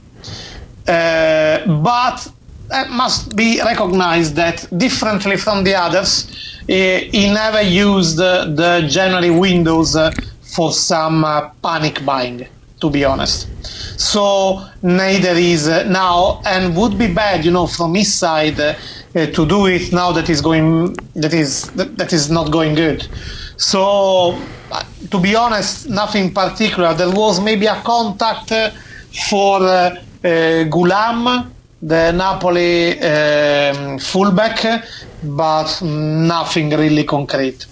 but it must be recognized that differently from the others, he, never used the, January windows uh, for some uh, panic buying, to be honest. So neither is uh, now, and would be bad, you know, from his side uh, uh, to do it now that is going that is that, is not going good. So uh, to be honest, nothing particular. There was maybe a contact uh, for uh, uh, Gulam, the Napoli um, fullback, but nothing really concrete.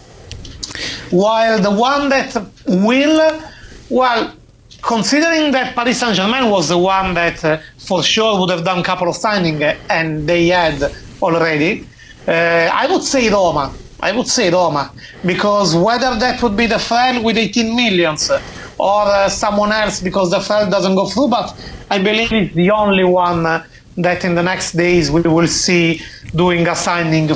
While the one that will, well, considering that Paris Saint Germain was the one that uh, for sure would have done a couple of signings and they had already, uh, I would say Roma. I would say Roma because whether that would be the Frel with 18 millions or uh, someone else because the Frel doesn't go through, but I believe it's the only one uh, that in the next days we will see doing a signing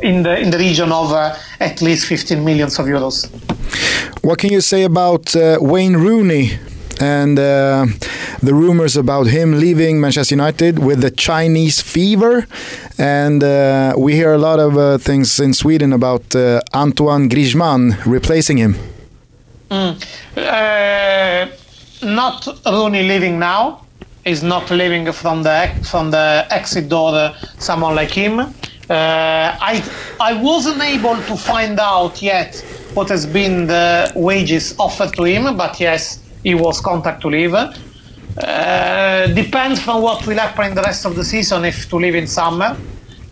in the in the region of uh, at least 15 millions of euros. What can you say about uh, Wayne Rooney and uh, the rumors about him leaving Manchester United with the Chinese fever? And uh, we hear a lot of uh, things in Sweden about uh, Antoine Griezmann replacing him. Uh, not Rooney leaving now. Is not leaving from the from the exit door. Someone like him. Uh, I I wasn't able to find out yet what has been the wages offered to him, but yes, he was contact to leave. Uh, depends from what will happen in the rest of the season if to leave in summer,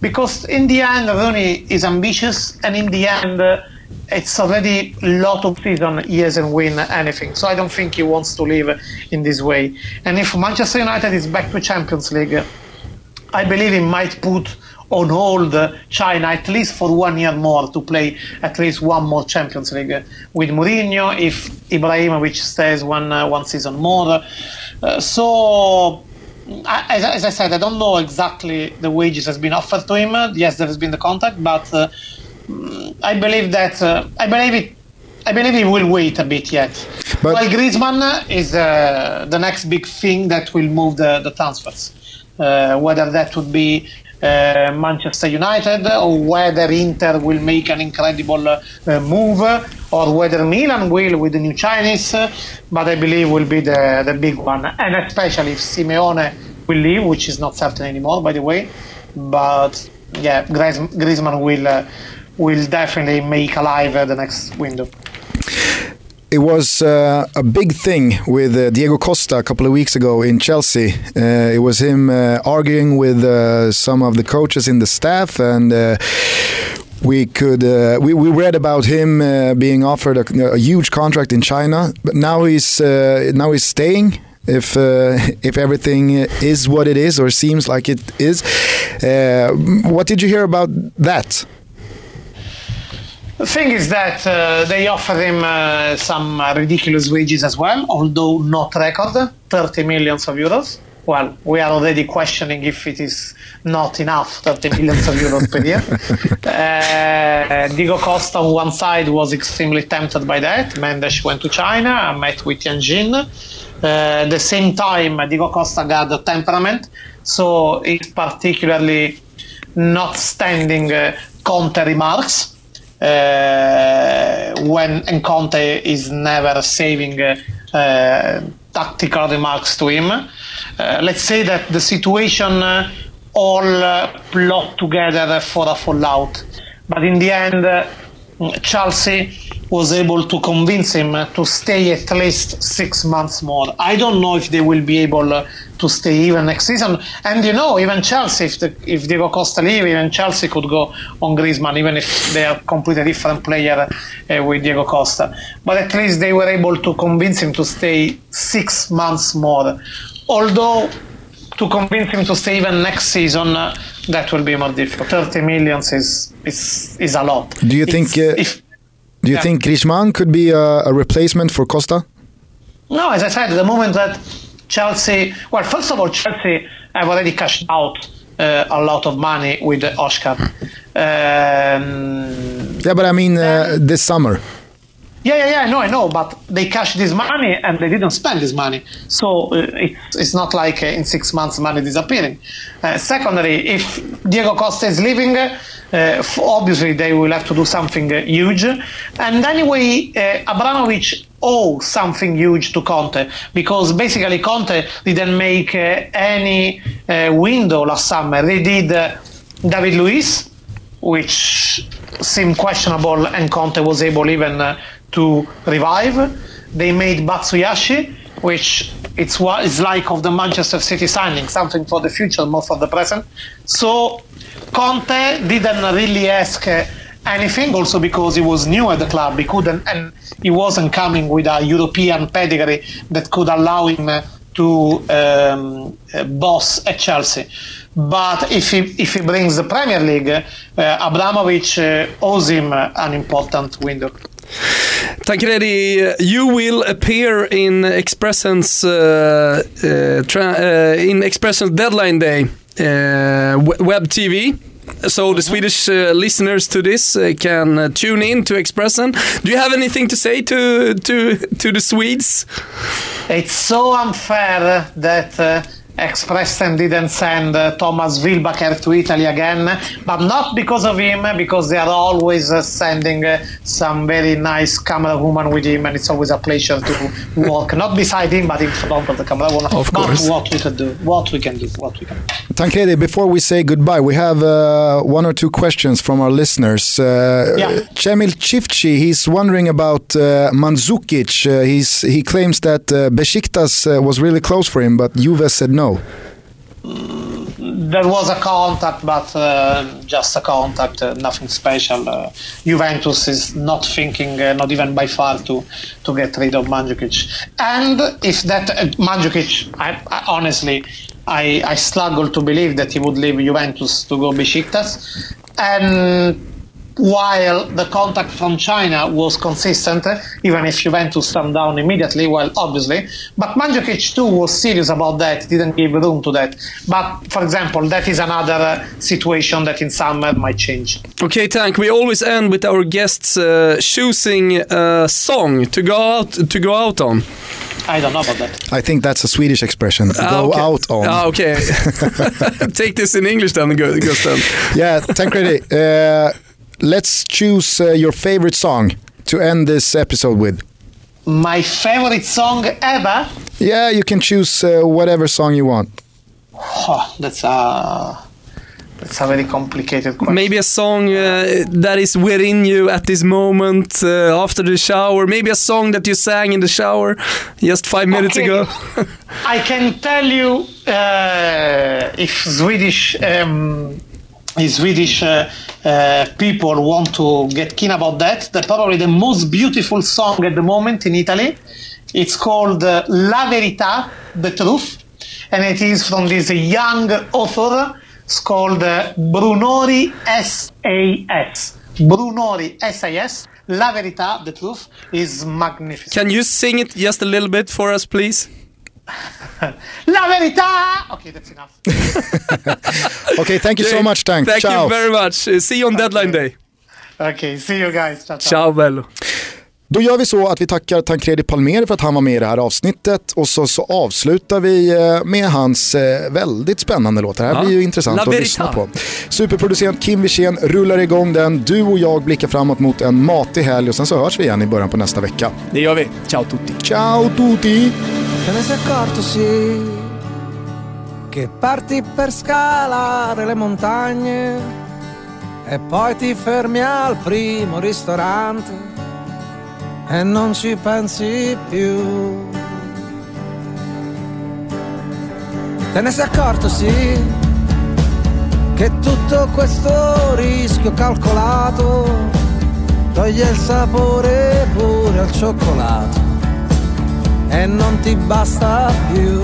because in the end Rooney is ambitious, and in the end. Uh, it's already a lot of season he hasn't win anything so i don't think he wants to leave in this way and if manchester united is back to champions league i believe he might put on hold china at least for one year more to play at least one more champions league with Mourinho if ibrahimovic stays one uh, one season more uh, so I- as, as I said, I don't know exactly the wages has been offered to him. Yes, there has been the contact, but uh, I believe that uh, I believe it. I believe he will wait a bit yet. But- While Griezmann is uh, the next big thing that will move the, the transfers, uh, whether that would be uh, Manchester United or whether Inter will make an incredible uh, move or whether Milan will with the new Chinese, but I believe will be the, the big one. And especially if Simeone will leave, which is not certain anymore, by the way. But yeah, Griez- Griezmann will uh, will definitely make alive uh, the next window. It was uh, a big thing with uh, Diego Costa a couple of weeks ago in Chelsea. Uh, it was him uh, arguing with uh, some of the coaches in the staff, and uh, we could we, we read about him being offered a, a huge contract in China, but now he's now he's staying. If *laughs* if everything is what it is or seems like it is, what did you hear about that? The thing is that uh, they offer him uh, some ridiculous wages as well, although not record, 30 millions of euros. Well, we are already questioning if it is not enough, 30 millions of euros per year. *laughs* Uh, Diego Costa on one side was extremely tempted by that. Mendes went to China and met with Tianjin. Uh, at the same time, Diego Costa got the temperament, so it's particularly not standing uh, Conte remarks when and Conte is never saving uh, uh, tactical remarks to him. Uh, let's say that the situation uh, all uh, plot together for a fallout, but in the end, uh, Chelsea was able to convince him to stay at least six months more. I don't know if they will be able uh, to stay even next season. And you know, even Chelsea, if, the, if Diego Costa leave, even Chelsea could go on Griezmann, even if they are completely different player uh, with Diego Costa. But at least they were able to convince him to stay six months more. Although to convince him to stay even next season, uh, that will be more difficult. 30 millions is is is a lot. Do you It's- think, uh, if Do you Yeah. think Griezmann could be a, a replacement for Costa? No, as I said, the moment that Chelsea, well, first of all, Chelsea have already cashed out uh, a lot of money with Oscar. Um, Yeah, but I mean uh, this summer. Yeah, yeah, yeah, I know, I know, but they cashed this money and they didn't spend this money. So uh, it's, it's not like uh, in six months money disappearing. Uh, secondly, if Diego Costa is leaving, uh, obviously they will have to do something uh, huge. And anyway, uh, Abramovich owes something huge to Conte because basically Conte didn't make any window last summer. They did David Luiz, which seemed questionable, and Conte was able even to revive. They made Batsuyashi, which it's what is like of the Manchester City signing, something for the future, more for the present. So Conte didn't really ask uh, anything, also because he was new at the club. He couldn't, and he wasn't coming with a European pedigree that could allow him uh, to um, uh, boss at Chelsea. But if he if he brings the Premier League, Abramovich owes him an important window. Tancredi, you will appear in Expressen's uh, uh, in Expressen's deadline day web TV. So the Swedish listeners to this can tune in to Expressen. Do you have anything to say to to to the Swedes? It's so unfair that Expressen didn't send uh, Thomas Wilbacher to Italy again, but not because of him, because they are always uh, sending uh, some very nice camera woman with him, and it's always a pleasure to walk, not beside him, but in front of the camera woman. Of but course. what we can do, what we can do, what we can do. Tancredi, before we say goodbye, we have uh, one or two questions from our listeners. Uh, Yeah. Cemil Chifchi, he's wondering about uh, Mandzukic. Uh, he's, he claims that uh, Besiktas uh, was really close for him, but Juve said no. There was a contact, but uh, just a contact, uh, nothing special. Uh, Juventus is not thinking, uh, not even by far, to to get rid of Mandzukic. And if that uh, Mandzukic, I, I, honestly, I, I struggle to believe that he would leave Juventus to go Besiktas. And while the contact from China was consistent, even if Juventus turned down immediately, well, obviously, but Mandzukic too was serious about that, didn't give room to that. But, for example, that is another uh, situation that in summer might change. Okay, Tank. We always end with our guests uh, choosing a song to go out to go out on. I don't know about that. I think that's a Swedish expression. Ah, Go okay. out on. Ah, okay. *laughs* *laughs* Take this in English then, Gu- Gusten. Yeah, Tancredi, uh, let's choose uh, your favorite song to end this episode with. My favorite song ever? Yeah, you can choose uh, whatever song you want. Oh, that's a that's a very complicated question. Maybe a song uh, that is within you at this moment uh, after the shower. Maybe a song that you sang in the shower just five minutes Okay. ago. I can tell you uh, if Swedish um, if Swedish uh, uh, people want to get keen about that. That probably the most beautiful song at the moment in Italy. It's called uh, La Verità, the truth, and it is from this young author. It's called uh, Brunori S.A.S. Brunori S.A.S. La Verità, the truth, is magnificent. Can you sing it just a little bit for us, please? La Verità! Okay, that's enough. *laughs* Okay, thank you so Okay, much, Tank. Thank Ciao. you very much. See you on deadline day. Okay, see you guys. Ciao, ciao. Ciao bello. Då gör vi så att vi tackar Tancredi Palmer för att han var med i det här avsnittet och så, så avslutar vi eh, med hans eh, väldigt spännande låt. Det här Ja. blir ju intressant La att lyssna på. Superproducent Kim Wirsén rullar igång den. Du och jag blickar framåt mot en matig helg och sen så hörs vi igen i början på nästa vecka. Det gör vi. Ciao tutti. Ciao tutti! Te ne sei accorto sì che parti per scalare le montagne e poi ti fermi al primo ristorante e non ci pensi più. Te ne sei accorto sì che tutto questo rischio calcolato toglie il sapore pure al cioccolato e non ti basta più.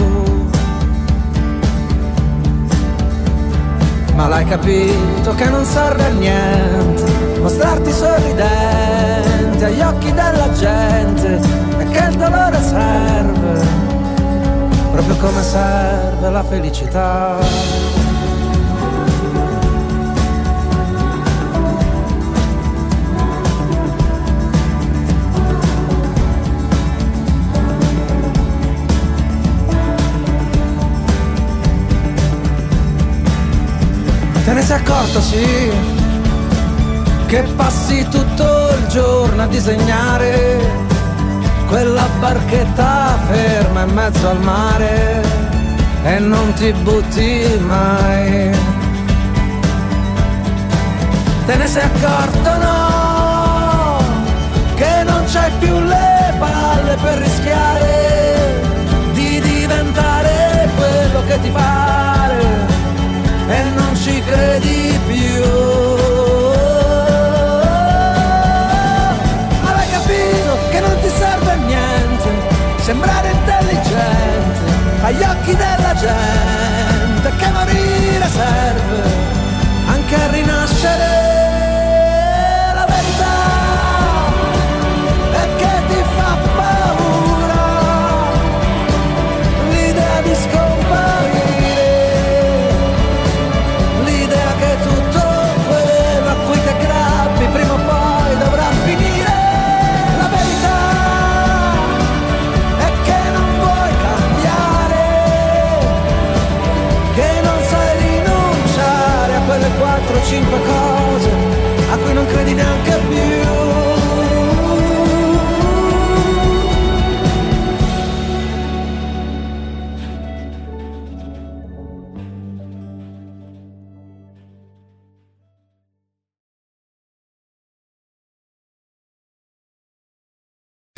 Ma l'hai capito che non serve a niente mostrarti sorridente agli occhi della gente e che il dolore serve, proprio come serve la felicità. Te ne sei accorto, sì, che passi tutto il giorno a disegnare quella barchetta ferma in mezzo al mare e non ti butti mai. Te ne sei accorto, no, che non c'hai più le palle per rischiare di diventare quello che ti pare ci credi più. Ma l'hai capito che non ti serve a niente sembrare intelligente agli occhi della gente, che morire serve anche a rinascere.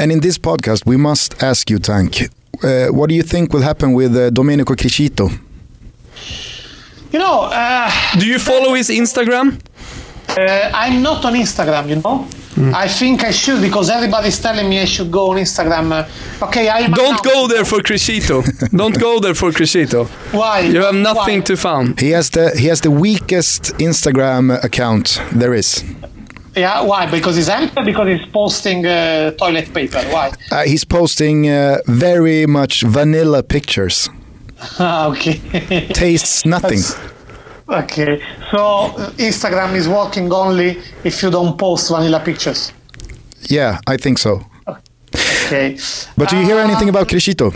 And in this podcast, we must ask you, Tank, uh, what do you think will happen with uh, Domenico Criscito? You know, uh, Do you follow his Instagram? uh, I'm not on Instagram, you know. I think I should because everybody's telling me I should go on Instagram. Uh, okay, I Don't go there for Crescito. Don't go there for Crescito. Why? You have nothing Why? to found. He has the he has the weakest Instagram account there is. Yeah, why? Because he's empty. Because he's posting uh, toilet paper. Why? Uh, he's posting uh, very much vanilla pictures. Ah, *laughs* okay. Tastes nothing. okay. So uh, Instagram is working only if you don't post vanilla pictures. Yeah, I think so. Okay. But do you hear anything about Criscito?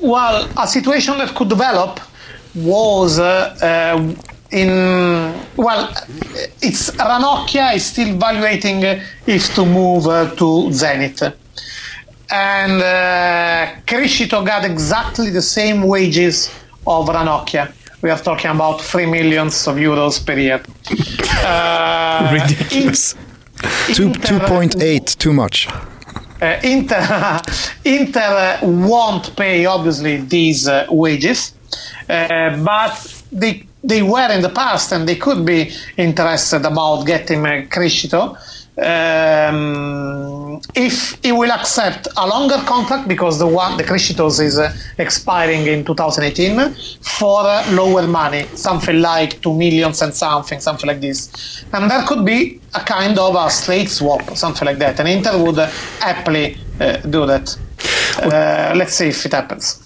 Well, a situation that could develop was uh, uh, in well, it's Ranocchia is still evaluating if to move uh, to Zenit, and uh, Crescito got exactly the same wages of Ranocchia. We are talking about three millions of euros per year. Uh, Ridiculous. Two Inter- two point eight, too much. uh, Inter, *laughs* Inter uh, won't pay obviously these uh, wages, uh, but they they were in the past and they could be interested about getting uh, Crescito um, if he will accept a longer contract because the one the Crescitos is uh, expiring in 2018 for uh, lower money, something like two millions and something, something like this, and there could be a kind of a straight swap, something like that, and Inter would uh, happily uh, do that. Uh, let's see if it happens.